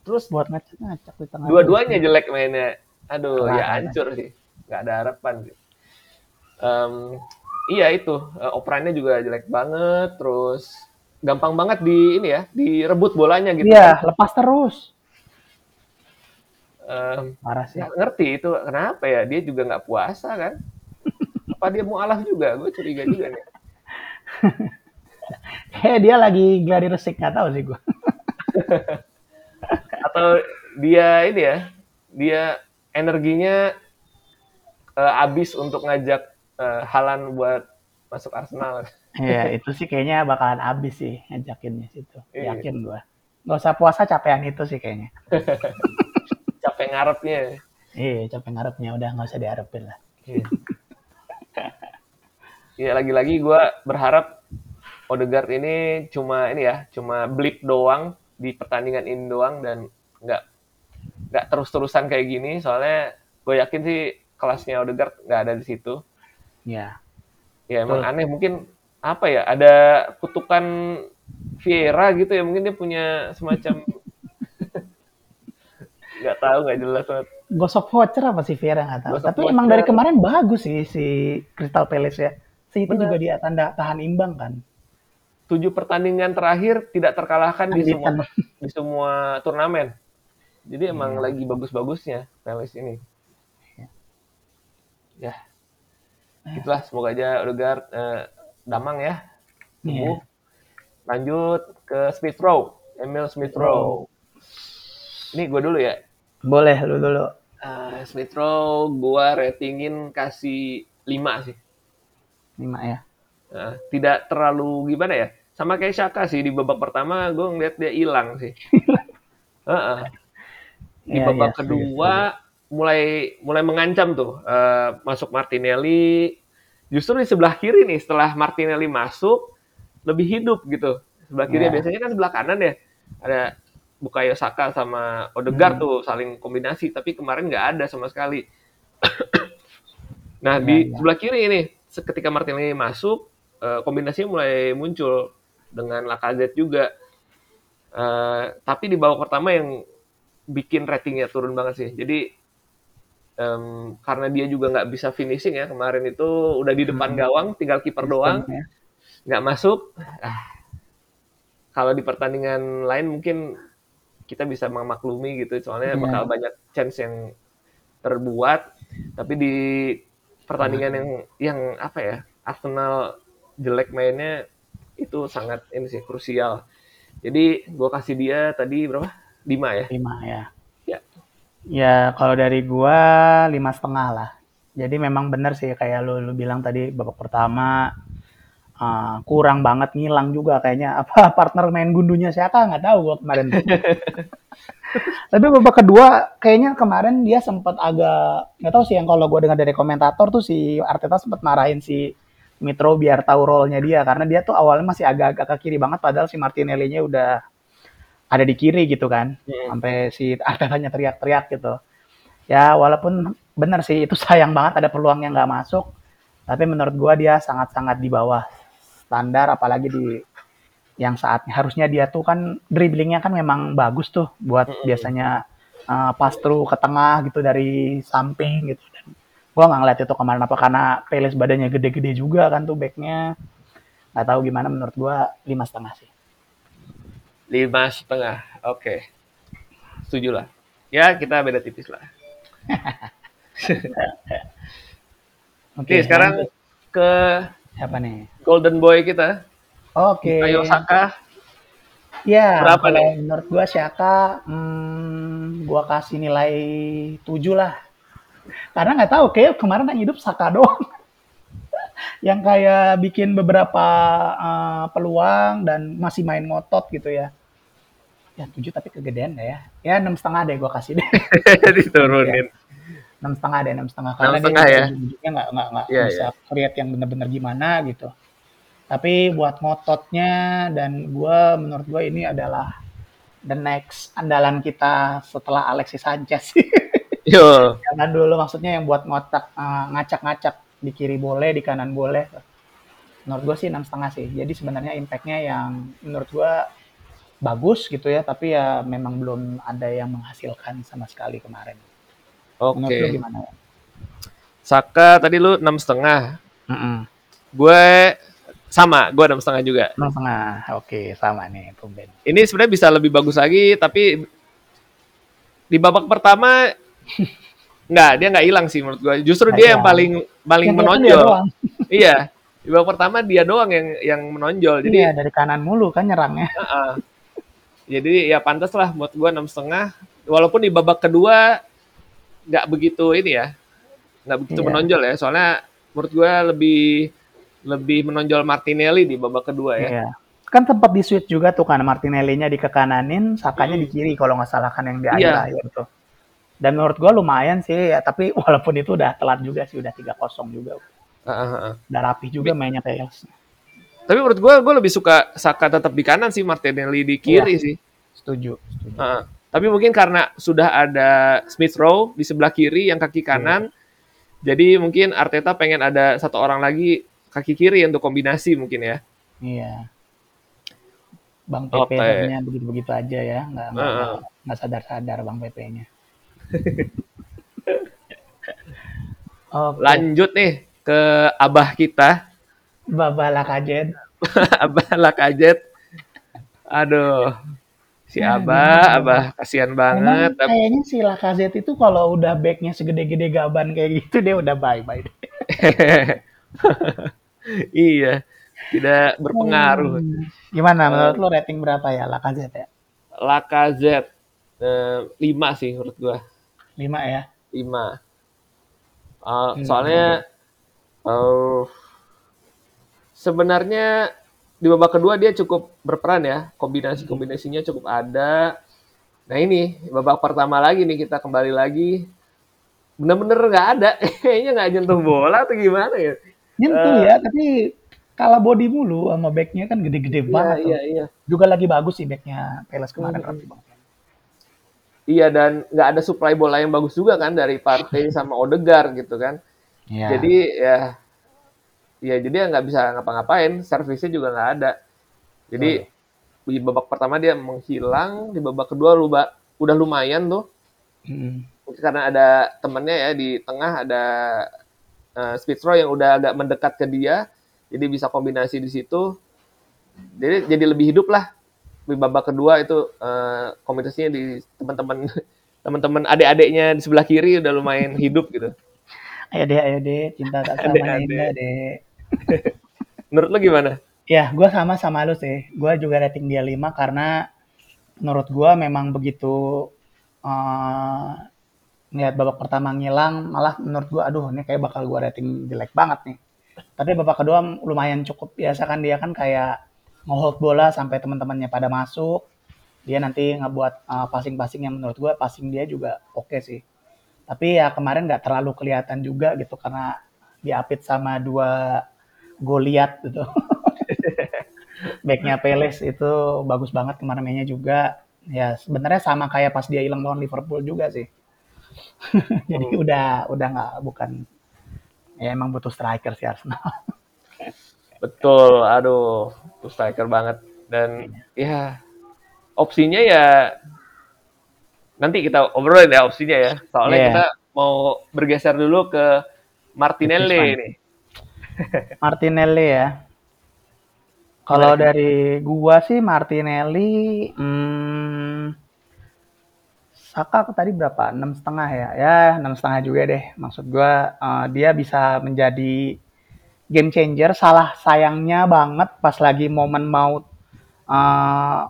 Terus buat ngacak-ngacak di tengah. Dua-duanya jelek mainnya. Aduh, ya hancur sih. Gak ada harapan sih. Um, iya itu, uh, operannya juga jelek banget. Terus gampang banget di ini ya, direbut bolanya gitu. Iya, kan. lepas terus. Um, Parah sih. Ngerti itu kenapa ya? Dia juga nggak puasa kan? apa dia mau alah juga? Gue curiga juga nih. eh dia lagi gladi resik nggak tahu sih gue. Atau dia ini ya, dia energinya uh, habis untuk ngajak uh, Halan buat masuk Arsenal. Iya, itu sih kayaknya bakalan habis sih ngajakinnya situ. Iya. Yakin gue. Gak usah puasa capean itu sih kayaknya. capek ngarepnya. Iya, capek ngarepnya udah nggak usah diharapin lah. Iya ya lagi-lagi gue berharap Odegaard ini cuma ini ya, cuma blip doang di pertandingan ini doang dan nggak nggak terus-terusan kayak gini. Soalnya gue yakin sih kelasnya Odegaard nggak ada di situ. Ya. Ya emang aneh mungkin apa ya? Ada kutukan Vieira gitu ya mungkin dia punya semacam nggak tahu nggak jelas banget. Gosok voucher apa sih Vieira nggak tahu. Gosok Tapi voucher. emang dari kemarin bagus sih si Crystal Palace ya. City Bener. juga dia tanda tahan imbang kan. Tujuh pertandingan terakhir tidak terkalahkan di semua di semua turnamen. Jadi emang yeah. lagi bagus-bagusnya Palace ini. Yeah. Ya. Itulah semoga aja Odegaard eh, damang ya. Yeah. Lanjut ke Smith Rowe, Emil Smith Rowe. Ini gue dulu ya. Boleh lu dulu. Uh, Smith Rowe gua ratingin kasih 5 sih. 5 ya. Nah, tidak terlalu gimana ya? Sama kayak Shaka sih di babak pertama gue ngeliat dia hilang sih. uh -uh. Di ya, babak ya, kedua ya, mulai mulai mengancam tuh uh, masuk Martinelli. Justru di sebelah kiri nih setelah Martinelli masuk lebih hidup gitu. Sebelah kiri ya. biasanya kan sebelah kanan ya ada Bukayo Saka sama Odegaard hmm. tuh saling kombinasi tapi kemarin nggak ada sama sekali. nah ya, di ya. sebelah kiri ini ketika Martinelli masuk, uh, kombinasinya mulai muncul dengan Lacazette juga. Uh, tapi di babak pertama yang bikin ratingnya turun banget sih. Jadi em, karena dia juga nggak bisa finishing ya kemarin itu udah di depan Hmm. gawang, tinggal kiper doang, ya. nggak masuk. Ah, kalau di pertandingan lain mungkin kita bisa memaklumi gitu, soalnya Iya. bakal banyak chance yang terbuat. Tapi di pertandingan yang yang apa ya, Arsenal jelek mainnya itu sangat ini sih krusial. Jadi gua kasih dia tadi berapa? 5 ya. Lima ya. Ya. Kalau dari gua lima setengah lah. Jadi memang benar sih kayak lu, lu bilang tadi babak pertama uh, kurang banget ngilang juga kayaknya apa partner main gundunya siapa nggak tahu gua kemarin. Tapi babak kedua kayaknya kemarin dia sempat agak nggak tahu sih yang kalau gua dengar dari komentator tuh si Arteta sempat marahin si Mitro biar tahu role-nya dia karena dia tuh awalnya masih agak-agak ke kiri banget padahal si Martinelli-nya udah ada di kiri gitu kan Hmm. sampai si Artetanya teriak-teriak gitu. Ya walaupun benar sih itu sayang banget ada peluang yang nggak masuk, tapi menurut gua dia sangat-sangat di bawah standar apalagi di yang saatnya harusnya dia tuh kan dribblingnya kan memang bagus tuh buat Mm-mm. biasanya uh, pass through ke tengah gitu dari samping gitu. Dan gua nggak ngeliat itu kemarin apa karena Peles badannya gede-gede juga kan tuh backnya nggak tahu gimana menurut gua lima setengah sih. Lima setengah. Oke. Setuju lah. Ya, kita beda tipis lah. Oke, Oke, sekarang ke siapa nih? Golden Boy kita. Oke. Ayo Saka. Ya, Berapa kalau nih? menurut gua Syaka, hmm, gua kasih nilai 7 lah. Karena nggak tahu, kayak kemarin yang hidup Saka doang. yang kayak bikin beberapa eh, peluang dan masih main ngotot gitu ya. Ya 7 tapi kegedean ya. Ya enam setengah deh gua kasih deh. Diturunin. enam setengah deh enam setengah karena dia ya? ujung-ujungnya nggak nggak nggak Iya, bisa create yang benar-benar gimana gitu tapi buat ngototnya dan gue menurut gue ini adalah the next andalan kita setelah Alexis Sanchez Yo. karena dulu maksudnya yang buat ngotak eh, ngacak-ngacak di kiri boleh di kanan boleh menurut gue sih enam setengah sih jadi sebenarnya impactnya yang menurut gue bagus gitu ya tapi ya memang belum ada yang menghasilkan sama sekali kemarin Oke. gimana ya? Saka tadi lu enam setengah. Mm-mm. Gue sama, gue enam setengah juga. Enam setengah, oke sama nih tumben. Ini sebenarnya bisa lebih bagus lagi, tapi di babak pertama nggak dia nggak hilang sih menurut gue. Justru Nggak dia yang hilang. paling paling Yang menonjol. Iya. Di babak pertama dia doang yang yang menonjol. Jadi iya dari kanan mulu kan nyerangnya. Heeh. Jadi ya pantas lah buat gua enam setengah. Walaupun di babak kedua nggak begitu ini ya, nggak begitu Iya. menonjol ya. Soalnya menurut gua lebih lebih menonjol Martinelli di babak kedua ya. Iya. Kan tempat di switch juga tuh kan Martinelli-nya di kekananin, Sakanya Hmm. di kiri kalau nggak salah kan yang di Iya. akhir-akhir tuh. Dan menurut gua lumayan sih ya, tapi walaupun itu udah telat juga sih, udah 3-0 juga. Heeh, heeh. Udah rapi juga mainnya Pels. Tapi menurut gua gua lebih suka Saka tetap di kanan sih, Martinelli di kiri sih. Setuju, setuju. Heeh. Tapi mungkin karena sudah ada Smith Rowe di sebelah kiri yang kaki kanan, jadi mungkin Arteta pengen ada satu orang lagi kaki kiri untuk kombinasi mungkin ya. Iya. Bang Oke. sebenarnya begitu-begitu aja ya, nggak nggak nggak sadar-sadar Bang Pepe-nya. Oke, Lanjut nih ke abah kita, Baba Lakajet. abah Lakajet. Aduh, si abah, abah kasihan banget. Emang kayaknya si Lacazette itu kalau udah backnya segede-gede gaban kayak gitu dia udah bye-bye. iya, tidak berpengaruh. Hmm. Gimana menurut lo rating berapa ya Lacazette ya? Lacazette eh, lima sih menurut gua, 5 ya? lima. Uh, Hmm. soalnya eh, sebenarnya di babak kedua dia cukup berperan ya, kombinasi-kombinasinya cukup ada. Nah ini babak pertama lagi nih kita kembali lagi, bener-bener nggak ada, kayaknya nggak nyentuh bola atau gimana ya? Nyentuh Eh. ya, tapi kalah body mulu sama backnya kan gede-gede Iya banget tuh. iya iya. Juga lagi bagus sih backnya Peles kemarin Hmm. banget. Iya dan nggak ada supply bola yang bagus juga kan dari Partey sama Odegaard gitu kan. Iya. Jadi ya ya jadi ya nggak bisa ngapa-ngapain, servisnya juga nggak ada. Jadi di babak pertama dia menghilang, di babak kedua luba, udah lumayan tuh, Mm. karena ada temennya ya di tengah ada uh, Smith Rowe yang udah agak mendekat ke dia, jadi bisa kombinasi di situ. Jadi jadi lebih hidup lah. Di babak kedua itu uh, kombinasinya di teman-teman teman-teman adik-adiknya di sebelah kiri udah lumayan hidup gitu. Ayo deh, ayo deh, cinta tak sama indah deh. Menurut lo gimana? Ya, gue sama sama lu sih. Gue juga rating dia 5 karena menurut gue memang begitu uh, babak pertama ngilang, malah menurut gue, aduh ini kayak bakal gue rating jelek banget nih. Tapi babak kedua lumayan cukup biasa kan dia kan kayak ngehold bola sampai teman-temannya pada masuk. Dia nanti ngebuat uh, passing-passing yang menurut gue passing dia juga oke okay sih. Tapi ya kemarin nggak terlalu kelihatan juga gitu karena diapit sama dua Goliat gitu. Backnya Peles itu bagus banget kemarin mainnya juga. Ya sebenarnya sama kayak pas dia hilang lawan Liverpool juga sih. Jadi hmm. udah udah nggak bukan ya emang butuh striker sih Arsenal. Betul, aduh, butuh striker banget dan ya opsinya ya nanti kita obrolin ya opsinya ya. Soalnya yeah. kita mau bergeser dulu ke Martinelli ini. Martinelli ya. Kalau dari gua sih Martinelli, hmm, Saka tadi berapa? Enam setengah ya? Ya enam setengah juga deh. Maksud gua uh, dia bisa menjadi game changer. Salah sayangnya banget pas lagi momen mau uh,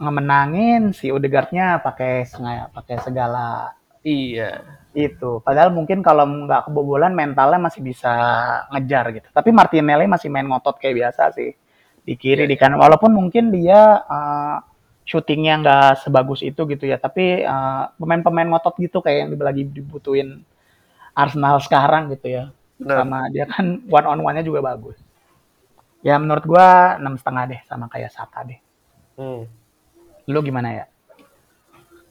ngemenangin si Odegaardnya pakai pakai segala iya. Itu padahal mungkin kalau nggak kebobolan mentalnya masih bisa ngejar gitu. Tapi Martinelli masih main ngotot kayak biasa sih. Di kiri yeah. di kanan. Walaupun mungkin dia uh, syutingnya nggak sebagus itu gitu ya. Tapi uh, pemain-pemain ngotot gitu kayak yang lagi dibutuhin Arsenal sekarang gitu ya. Benar. sama dia kan one on one nya juga bagus. Ya menurut gua enam setengah deh sama kayak Saka deh. Hmm. Lu gimana ya?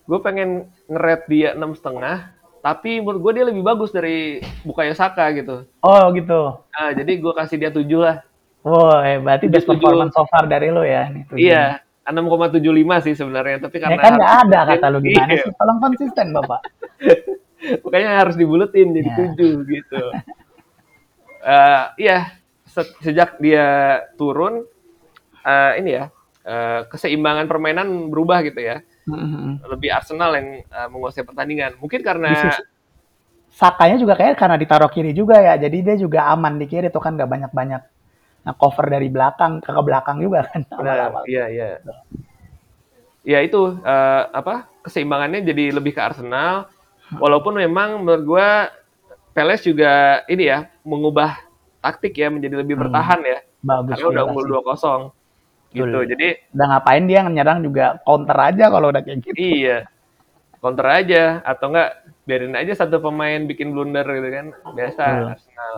Gue pengen ngeret dia enam setengah, tapi menurut gue dia lebih bagus dari Bukayo Saka gitu. Oh gitu. Nah, jadi gue kasih dia tujuh lah. Wow, eh, berarti best performance so far dari lo ya? Nih, iya, 6,75 sih sebenarnya, tapi karena ya kan nggak ada kata lu gimana iya. sih? Tolong konsisten bapak. Makanya harus dibuletin jadi ya. tujuh gitu. uh, iya, se sejak dia turun, uh, ini ya, uh, keseimbangan permainan berubah gitu ya. Mm-hmm. Lebih Arsenal yang uh, menguasai pertandingan. Mungkin karena Sakanya juga kayak karena ditaruh kiri juga ya. Jadi dia juga aman di kiri tuh kan gak banyak-banyak nah cover dari belakang ke belakang juga kan awal-awal. Iya, iya. Ya itu uh, apa? Keseimbangannya jadi lebih ke Arsenal. Walaupun memang menurut gue Peles juga ini ya mengubah taktik ya menjadi lebih hmm. bertahan ya. Bagus. Karena udah unggul 2-0 gitu. Betul. Jadi udah ngapain dia nyerang juga counter aja kalau udah kayak gitu. Iya. Counter aja atau enggak biarin aja satu pemain bikin blunder gitu kan. Biasa Betul. Arsenal.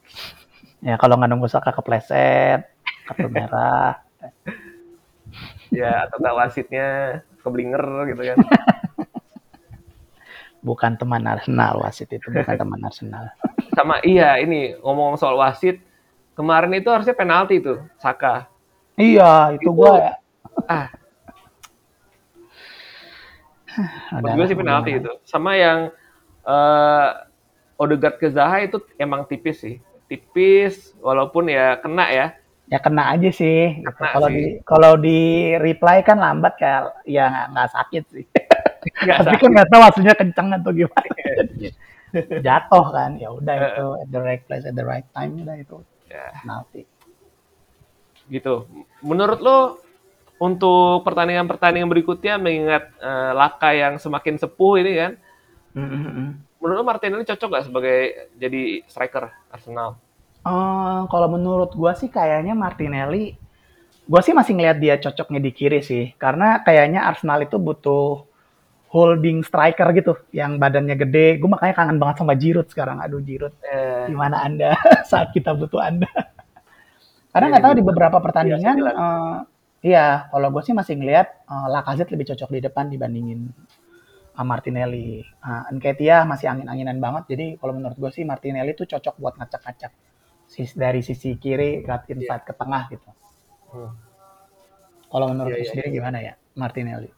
ya kalau nggak nunggu Saka kepleset, kartu merah. ya atau enggak wasitnya keblinger gitu kan. bukan teman Arsenal wasit itu bukan teman Arsenal. Sama iya ini ngomong soal wasit kemarin itu harusnya penalti tuh Saka Iya, itu, itu gua ya. Ah. Menurut gue sih penalti itu. Sama yang uh, Odegaard ke Zaha itu emang tipis sih. Tipis, walaupun ya kena ya. Ya kena aja sih. Gitu. Kalau di kalau di reply kan lambat kayak ya nggak sakit sih. Gak Tapi kan nggak tahu hasilnya kencang atau gimana. Jatuh kan, ya udah itu at the right place at the right time udah itu. Ya. Penalti gitu. Menurut lo untuk pertandingan-pertandingan berikutnya mengingat uh, Laka yang semakin sepuh ini kan, mm-hmm. menurut lo Martinelli cocok gak sebagai jadi striker Arsenal? Uh, kalau menurut gua sih kayaknya Martinelli, gua sih masih ngeliat dia cocoknya di kiri sih, karena kayaknya Arsenal itu butuh holding striker gitu, yang badannya gede. Gue makanya kangen banget sama Giroud sekarang. Aduh Giroud, eh. gimana anda saat kita butuh anda? Karena iya, nggak tahu di beberapa pertandingan, uh, iya, kalau gue sih masih ngelihat uh, Lacazette lebih cocok di depan dibandingin uh, Martinelli. Uh, Nketiah masih angin-anginan banget, jadi kalau menurut gue sih Martinelli itu cocok buat ngacak-ngacak dari sisi kiri ke inside yeah. ke tengah gitu. Hmm. Kalau menurut yeah, yeah, sendiri yeah. gimana ya Martinelli?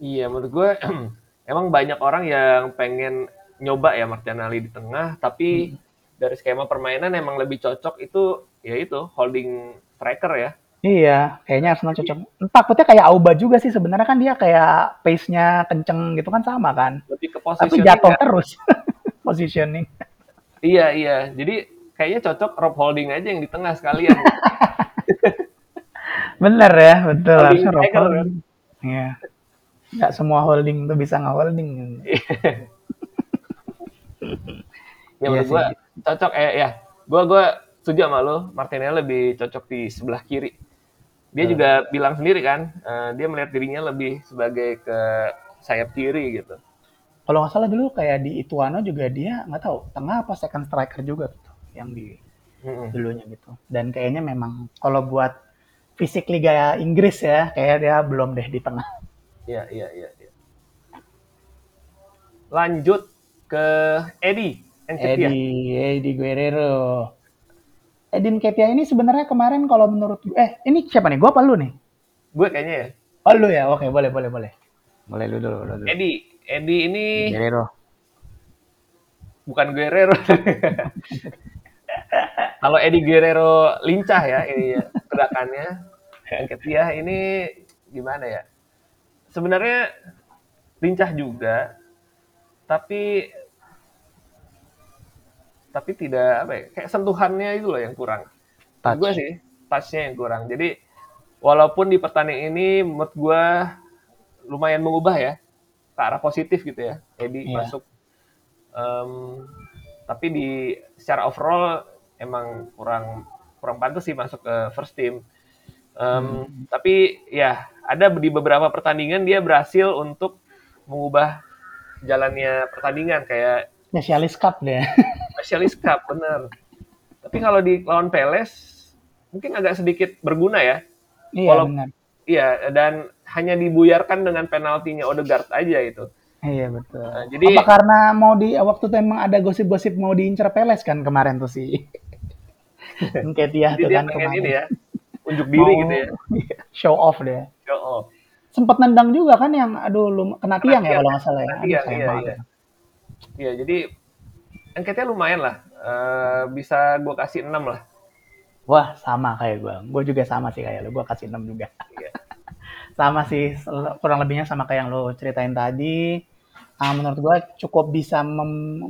Iya, menurut gue emang banyak orang yang pengen nyoba ya Martinelli di tengah, tapi Hmm. dari skema permainan emang lebih cocok itu ya itu holding striker ya. Iya, kayaknya Arsenal cocok. Takutnya kayak Auba juga sih sebenarnya kan dia kayak pace-nya kenceng gitu kan sama kan. lebih ke Tapi jatuh ya. terus positioning. Iya iya. Jadi kayaknya cocok Rob Holding aja yang di tengah sekalian. Bener ya, betul. holding Rob striker kan. Holding. Iya. Nggak semua holding tuh bisa nge-holding. ya Iya menurut sih. gua cocok eh ya. Gua gua setuju sama lo, Martinelli lebih cocok di sebelah kiri. Dia Betul. juga bilang sendiri kan, eh, dia melihat dirinya lebih sebagai ke sayap kiri gitu. Kalau nggak salah dulu kayak di Ituano juga dia nggak tahu tengah apa second striker juga gitu yang di Mm-mm. dulunya gitu. Dan kayaknya memang kalau buat fisik Liga Inggris ya, kayak dia belum deh di tengah. Iya, iya, iya. iya. Lanjut ke Eddie. Eddie, Eddie Guerrero. Edin Ketia ini sebenarnya kemarin kalau menurut gue, eh ini siapa nih? Gue apa lu nih? Gue kayaknya ya. Oh lu ya, oke boleh boleh boleh. Boleh lu dulu, lu dulu. Eddie, Eddie ini Guerrero. bukan Guerrero. Kalau Eddie Guerrero lincah ya ini ya, gerakannya. Nketiah ini gimana ya? Sebenarnya lincah juga, tapi tapi tidak apa ya? Kayak sentuhannya itu loh yang kurang. Touch. Gue sih touch-nya yang kurang. Jadi walaupun di pertandingan ini menurut gue lumayan mengubah ya ke arah positif gitu ya. Eddie Iya. masuk. Em, tapi di secara overall emang kurang kurang pantas sih masuk ke first team. Em, Tapi ya ada di beberapa pertandingan dia berhasil untuk mengubah jalannya pertandingan kayak Spesialis Cup deh. Specialist Cup bener. Tapi kalau di lawan Peles mungkin agak sedikit berguna ya. iya Walau- benar. Iya dan hanya dibuyarkan dengan penaltinya Odegaard aja itu. Iya betul. Nah, jadi- Apa karena mau di waktu itu emang ada gosip-gosip mau diincar Peles kan kemarin tuh sih. Ketia Jadi tuh dia kan kemarin. ini ya, unjuk diri Mau- gitu ya. Show off deh. Yo, oh. Sempet nendang juga kan yang aduh lu kena tiang ya kalau nggak salah ya. iya, iya. ya. Iya jadi angketnya lumayan lah. Eh, bisa gue kasih 6 lah. Wah, sama kayak gue. Gue juga sama sih kayak lu. Gue kasih 6 juga. Iya. sama sih, kurang lebihnya sama kayak yang lo ceritain tadi. Ah, menurut gue cukup bisa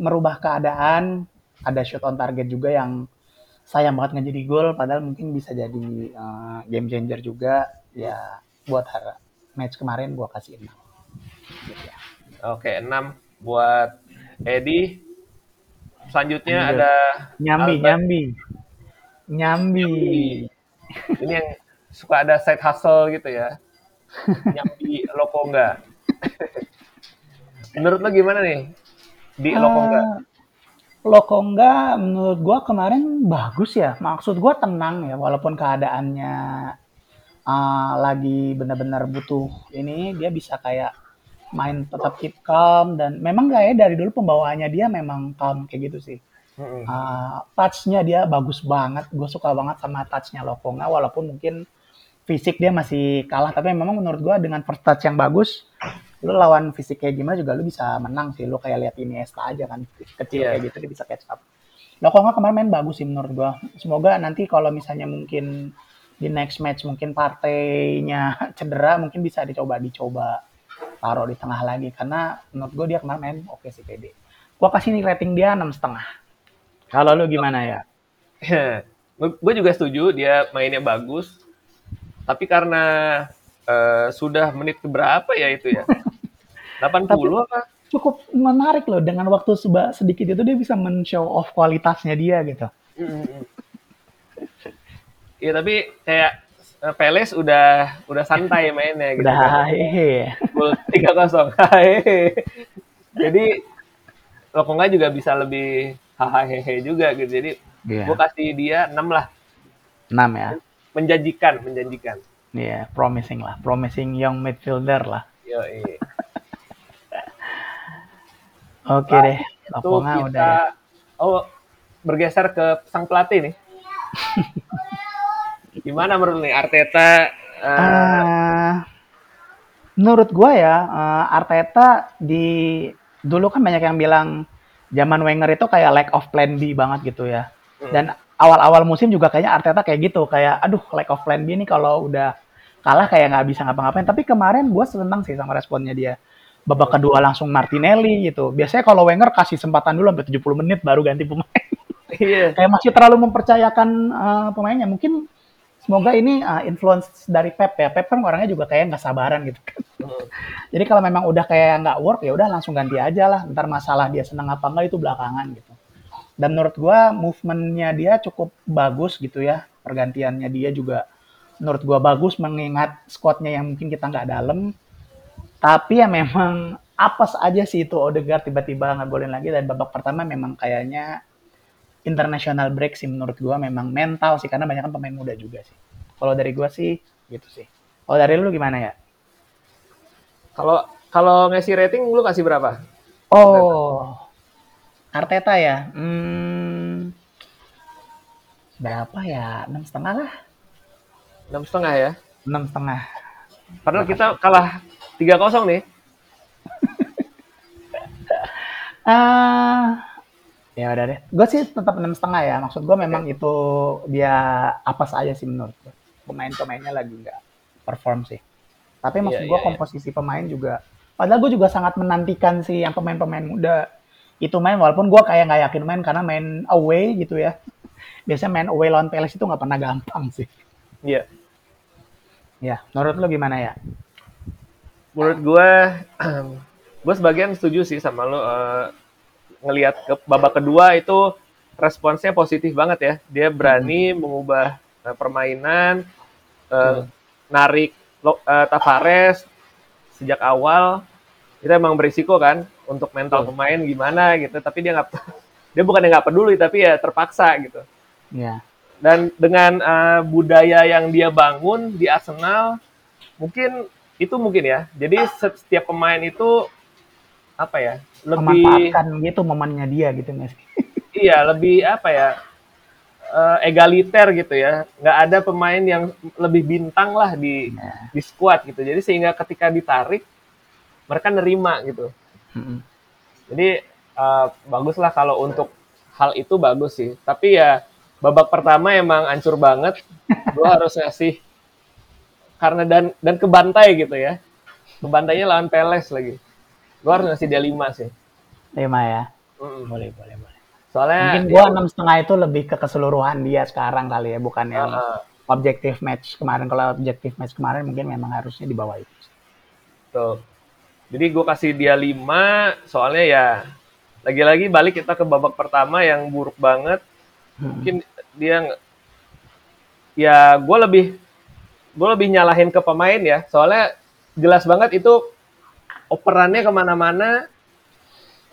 merubah keadaan. Ada shoot on target juga yang sayang banget nggak jadi gol. Padahal mungkin bisa jadi eh, game changer juga. Ya, buat har- match kemarin gue kasih 6. Gitu ya. Oke 6 buat Edi. Selanjutnya Lanjut. ada Nyambi, Albert. nyambi. Nyambi. ini yang suka ada side hustle gitu ya. Nyambi Lokonga. Menurut lo gimana nih di Lokonga? Eh, Lokonga menurut gua kemarin bagus ya. Maksud gua tenang ya, walaupun keadaannya eh, lagi benar-benar butuh ini, dia bisa kayak main tetap keep calm dan memang kayak dari dulu pembawaannya dia memang calm kayak gitu sih. Mm-mm. Uh, touch-nya dia bagus banget. Gue suka banget sama touch-nya Lokonga walaupun mungkin fisik dia masih kalah tapi memang menurut gua dengan first touch yang bagus lu lawan fisik kayak gimana juga lu bisa menang sih lu kayak lihat Iniesta aja kan kecil Iya. kayak gitu dia bisa catch up Lokonga kemarin main bagus sih menurut gua semoga nanti kalau misalnya mungkin di next match mungkin partainya cedera mungkin bisa dicoba dicoba taruh di tengah lagi karena menurut gua dia kemarin main oke sih pede gua kasih nih rating dia enam setengah kalau lu gimana ya gue juga setuju dia mainnya bagus. Tapi karena eh, sudah menit keberapa ya itu ya? 80 apa? cukup menarik loh dengan waktu seba- sedikit itu dia bisa men-show off kualitasnya dia gitu. Iya tapi kayak Peles udah udah santai mainnya gitu. Udah hehe. Gol 3-0. Hehehe. Jadi Lokonga juga bisa lebih hahaha juga gitu. Jadi Iya. gue kasih dia 6 lah. 6 ya. Menjanjikan, menjanjikan. Iya, promising lah, promising young midfielder lah. Yo, Oke deh, itu Lokonga kita udah ya. oh bergeser ke sang pelatih nih. Gimana menurut nih Arteta? eh, Ah, Menurut gua ya, uh, Arteta di dulu kan banyak yang bilang zaman Wenger itu kayak lack of plan B banget gitu ya. Hmm. Dan awal-awal musim juga kayaknya Arteta kayak gitu, kayak aduh lack of plan B ini kalau udah kalah kayak nggak bisa ngapa-ngapain. Tapi kemarin gue seneng sih sama responnya dia. Babak kedua langsung Martinelli gitu. Biasanya kalau Wenger kasih kesempatan dulu sampai 70 menit baru ganti pemain. Iya. kayak masih terlalu mempercayakan uh, pemainnya. Mungkin semoga ini uh, influence dari Pep ya. Pep kan orangnya juga kayak nggak sabaran gitu kan. Hmm. Jadi kalau memang udah kayak nggak work ya udah langsung ganti aja lah. Ntar masalah dia senang apa enggak itu belakangan gitu. Dan menurut gua movementnya dia cukup bagus gitu ya. Pergantiannya dia juga menurut gua bagus mengingat squadnya yang mungkin kita nggak dalam. Tapi ya memang apes aja sih itu Odegaard tiba-tiba ngegolin lagi dan babak pertama memang kayaknya international break sih menurut gua memang mental sih karena banyak kan pemain muda juga sih. Kalau dari gua sih gitu sih. Kalau dari lu gimana ya? Kalau kalau ngasih rating lu kasih berapa? Oh. Arteta ya. Hmm, berapa ya? Enam setengah lah. Enam setengah ya? Enam setengah. Padahal kita kalah tiga kosong nih. Ah, Ya udah deh. Gue sih tetap enam setengah ya. Maksud gue memang okay. itu dia apa saja sih menurut gue. Pemain-pemainnya lagi nggak perform sih. Tapi maksud yeah, gue yeah, komposisi yeah. pemain juga. Padahal gue juga sangat menantikan sih yang pemain-pemain muda itu main. Walaupun gue kayak nggak yakin main karena main away gitu ya. Biasanya main away lawan Palace itu nggak pernah gampang sih. Iya. Yeah. Ya, menurut lo gimana ya? Menurut gue, gue sebagian setuju sih sama lo. Uh, ngelihat ke babak kedua itu responsnya positif banget ya. Dia berani hmm. mengubah uh, permainan, uh, hmm. narik uh, Tavares sejak awal. Itu emang berisiko kan untuk mental hmm. pemain gimana gitu. Tapi dia nggak dia bukan yang nggak peduli tapi ya terpaksa gitu. Yeah. Dan dengan uh, budaya yang dia bangun di Arsenal, mungkin itu mungkin ya. Jadi setiap pemain itu apa ya lebih memanfaatkan gitu momennya dia gitu nggak sih iya lebih apa ya uh, egaliter gitu ya. Nggak ada pemain yang lebih bintang lah di yeah. di squad gitu. Jadi sehingga ketika ditarik mereka nerima gitu. Mm-hmm. jadi uh, bagus lah kalau untuk hal itu bagus sih. Tapi ya babak pertama emang ancur banget. Gue harus ngasih karena dan dan kebantai gitu ya. Kebantainya lawan Peles lagi Gue harus ngasih dia lima sih. Lima ya? Mm. Boleh, boleh, boleh. Soalnya mungkin gue enam setengah itu lebih ke keseluruhan dia sekarang kali ya, bukan yang uh, objektif match kemarin. Kalau objektif match kemarin mungkin memang harusnya di bawah itu. Tuh. Jadi gue kasih dia lima, soalnya ya lagi-lagi balik kita ke babak pertama yang buruk banget. Hmm. Mungkin dia ya gue lebih gue lebih nyalahin ke pemain ya, soalnya jelas banget itu operannya ke mana-mana,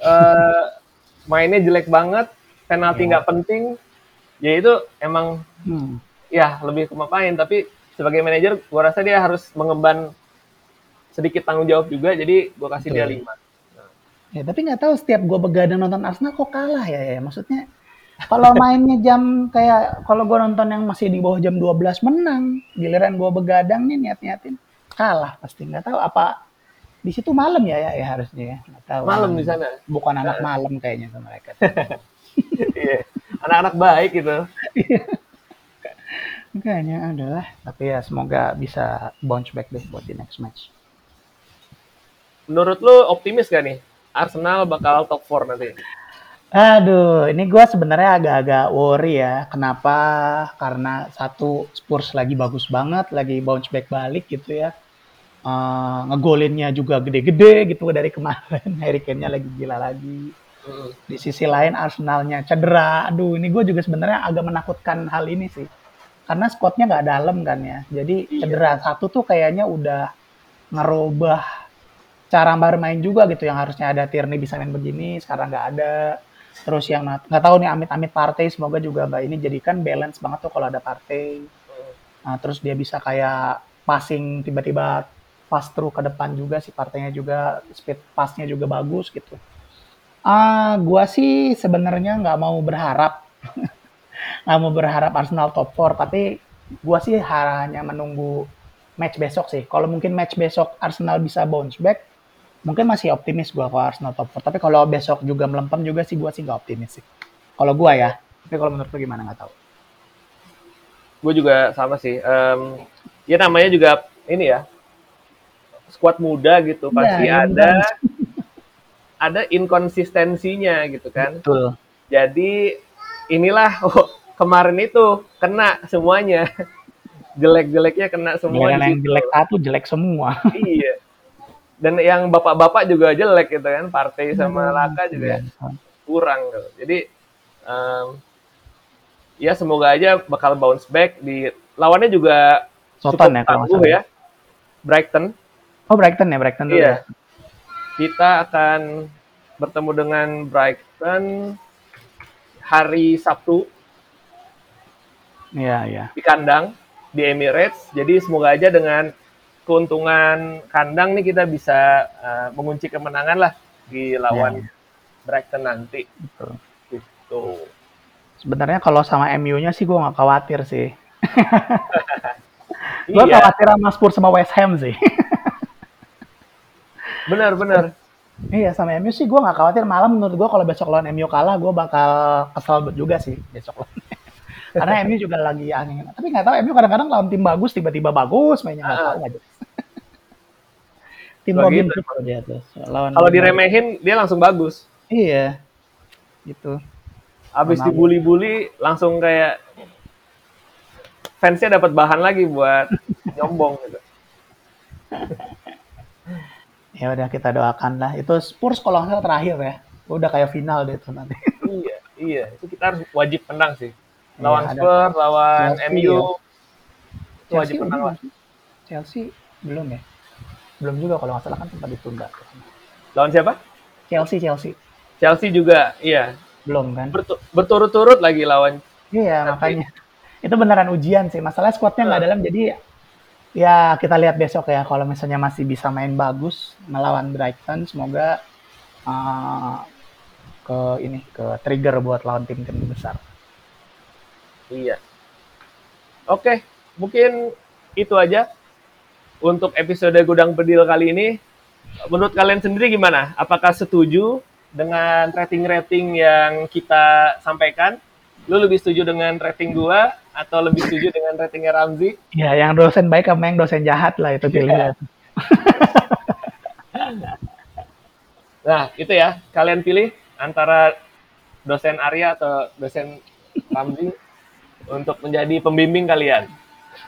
uh, mainnya jelek banget, penalti nggak yeah. penting, ya itu emang hmm. ya lebih ke main. Tapi sebagai manajer, gua rasa dia harus mengemban sedikit tanggung jawab juga, jadi gua kasih Betul. dia lima. Ya, tapi nggak tahu setiap gue begadang nonton Arsenal kok kalah ya, ya. Maksudnya kalau mainnya jam kayak kalau gue nonton yang masih di bawah jam 12 menang, giliran gue begadang nih niat-niatin kalah pasti nggak tahu apa di situ malam ya ya, ya harusnya ya. Tahu. Malam di sana. Bukan anak uh. malam kayaknya sama mereka. Iya. Anak-anak baik gitu. Kayaknya adalah. Tapi ya semoga bisa bounce back deh buat di next match. Menurut lu optimis gak nih? Arsenal bakal top 4 nanti? Aduh, ini gue sebenarnya agak-agak worry ya. Kenapa? Karena satu Spurs lagi bagus banget, lagi bounce back balik gitu ya uh, ngegolinnya juga gede-gede gitu dari kemarin. Harry Kane-nya lagi gila lagi. Di sisi lain Arsenalnya cedera. Aduh, ini gue juga sebenarnya agak menakutkan hal ini sih. Karena squadnya nggak dalam kan ya. Jadi iya. cedera satu tuh kayaknya udah ngerubah cara bermain juga gitu. Yang harusnya ada Tierney bisa main begini, sekarang nggak ada. Terus yang nggak tahu nih amit-amit partai, semoga juga mbak ini jadikan balance banget tuh kalau ada partai. Nah, terus dia bisa kayak passing tiba-tiba pas through ke depan juga si partainya juga speed passnya juga bagus gitu. Ah, uh, gua sih sebenarnya nggak mau berharap nggak mau berharap Arsenal top 4 tapi gua sih hanya menunggu match besok sih. Kalau mungkin match besok Arsenal bisa bounce back, mungkin masih optimis gue kalau Arsenal top 4. Tapi kalau besok juga melempem juga sih gue sih gak optimis sih. Kalau gue ya. Tapi kalau menurut lu gimana nggak tahu. Gue juga sama sih. Um, ya namanya juga ini ya squad muda gitu Iya, pasti yang ada ada inkonsistensinya gitu kan. Betul. Jadi inilah oh, kemarin itu kena semuanya. Jelek-jeleknya kena semua yang jelek satu jelek semua. Iya. Dan yang bapak-bapak juga jelek gitu kan. Partai sama Laka juga Iya. kurang gitu. Jadi em, ya semoga aja bakal bounce back di lawannya juga Soton ya tangguh ya. Brighton. Oh Brighton ya Brighton dulu. Iya. Kita akan bertemu dengan Brighton hari Sabtu Iya iya. di kandang di Emirates. Jadi semoga aja dengan keuntungan kandang nih kita bisa eh, mengunci kemenangan lah di lawan Iya. Brighton nanti. Betul. Gitu. Sebenarnya kalau sama MU-nya sih gue nggak khawatir sih. Gue Iya, khawatir sama Spurs sama West Ham sih. benar-benar. iya sama MU sih gue nggak khawatir. Malah menurut gue kalau besok lawan MU kalah gue bakal kesel juga sih besok lawan. Karena MU juga lagi angin. Tapi nggak tahu MU kadang-kadang lawan tim bagus tiba-tiba bagus mainnya nggak Ah. tahu aja. tim. Robin tuh dia tuh. Lawan Kalau diremehin dia langsung bagus. Iya. Gitu. Abis dibully-bully langsung kayak fansnya dapat bahan lagi buat nyombong gitu. Ya udah kita doakan lah. Itu Spurs kalau nggak terakhir ya. Udah kayak final deh itu nanti. iya, iya. Itu kita harus wajib menang sih. Lawan Iya, ada- Spurs, lawan Chelsea, MU. ya. Itu wajib Chelsea menang lah. Chelsea belum ya? Belum juga kalau nggak salah kan sempat ditunda. Lawan siapa? Chelsea Chelsea Chelsea juga, iya. belum kan? Bertu- berturut-turut lagi lawan. Iya makanya itu beneran ujian sih. Masalahnya squadnya nggak Hmm. dalam jadi ya kita lihat besok ya kalau misalnya masih bisa main bagus melawan Brighton semoga uh, ke ini ke trigger buat lawan tim-tim besar. Iya. Oke, mungkin itu aja untuk episode Gudang Bedil kali ini. Menurut kalian sendiri gimana? Apakah setuju dengan rating-rating yang kita sampaikan? Lu lebih setuju dengan rating gua atau lebih setuju dengan ratingnya Ramzi? Ya yang dosen baik sama yang dosen jahat lah itu pilihan. Nah, itu ya. Kalian pilih antara dosen Arya atau dosen Ramzi untuk menjadi pembimbing kalian.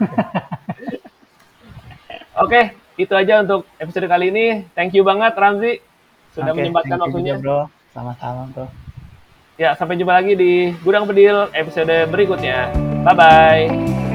Oke, itu aja untuk episode kali ini. Thank you banget Ramzi sudah Oke, menyempatkan waktunya. juga, bro. Sama-sama bro. Ya, sampai jumpa lagi di Gudang Bedil episode berikutnya. Bye bye.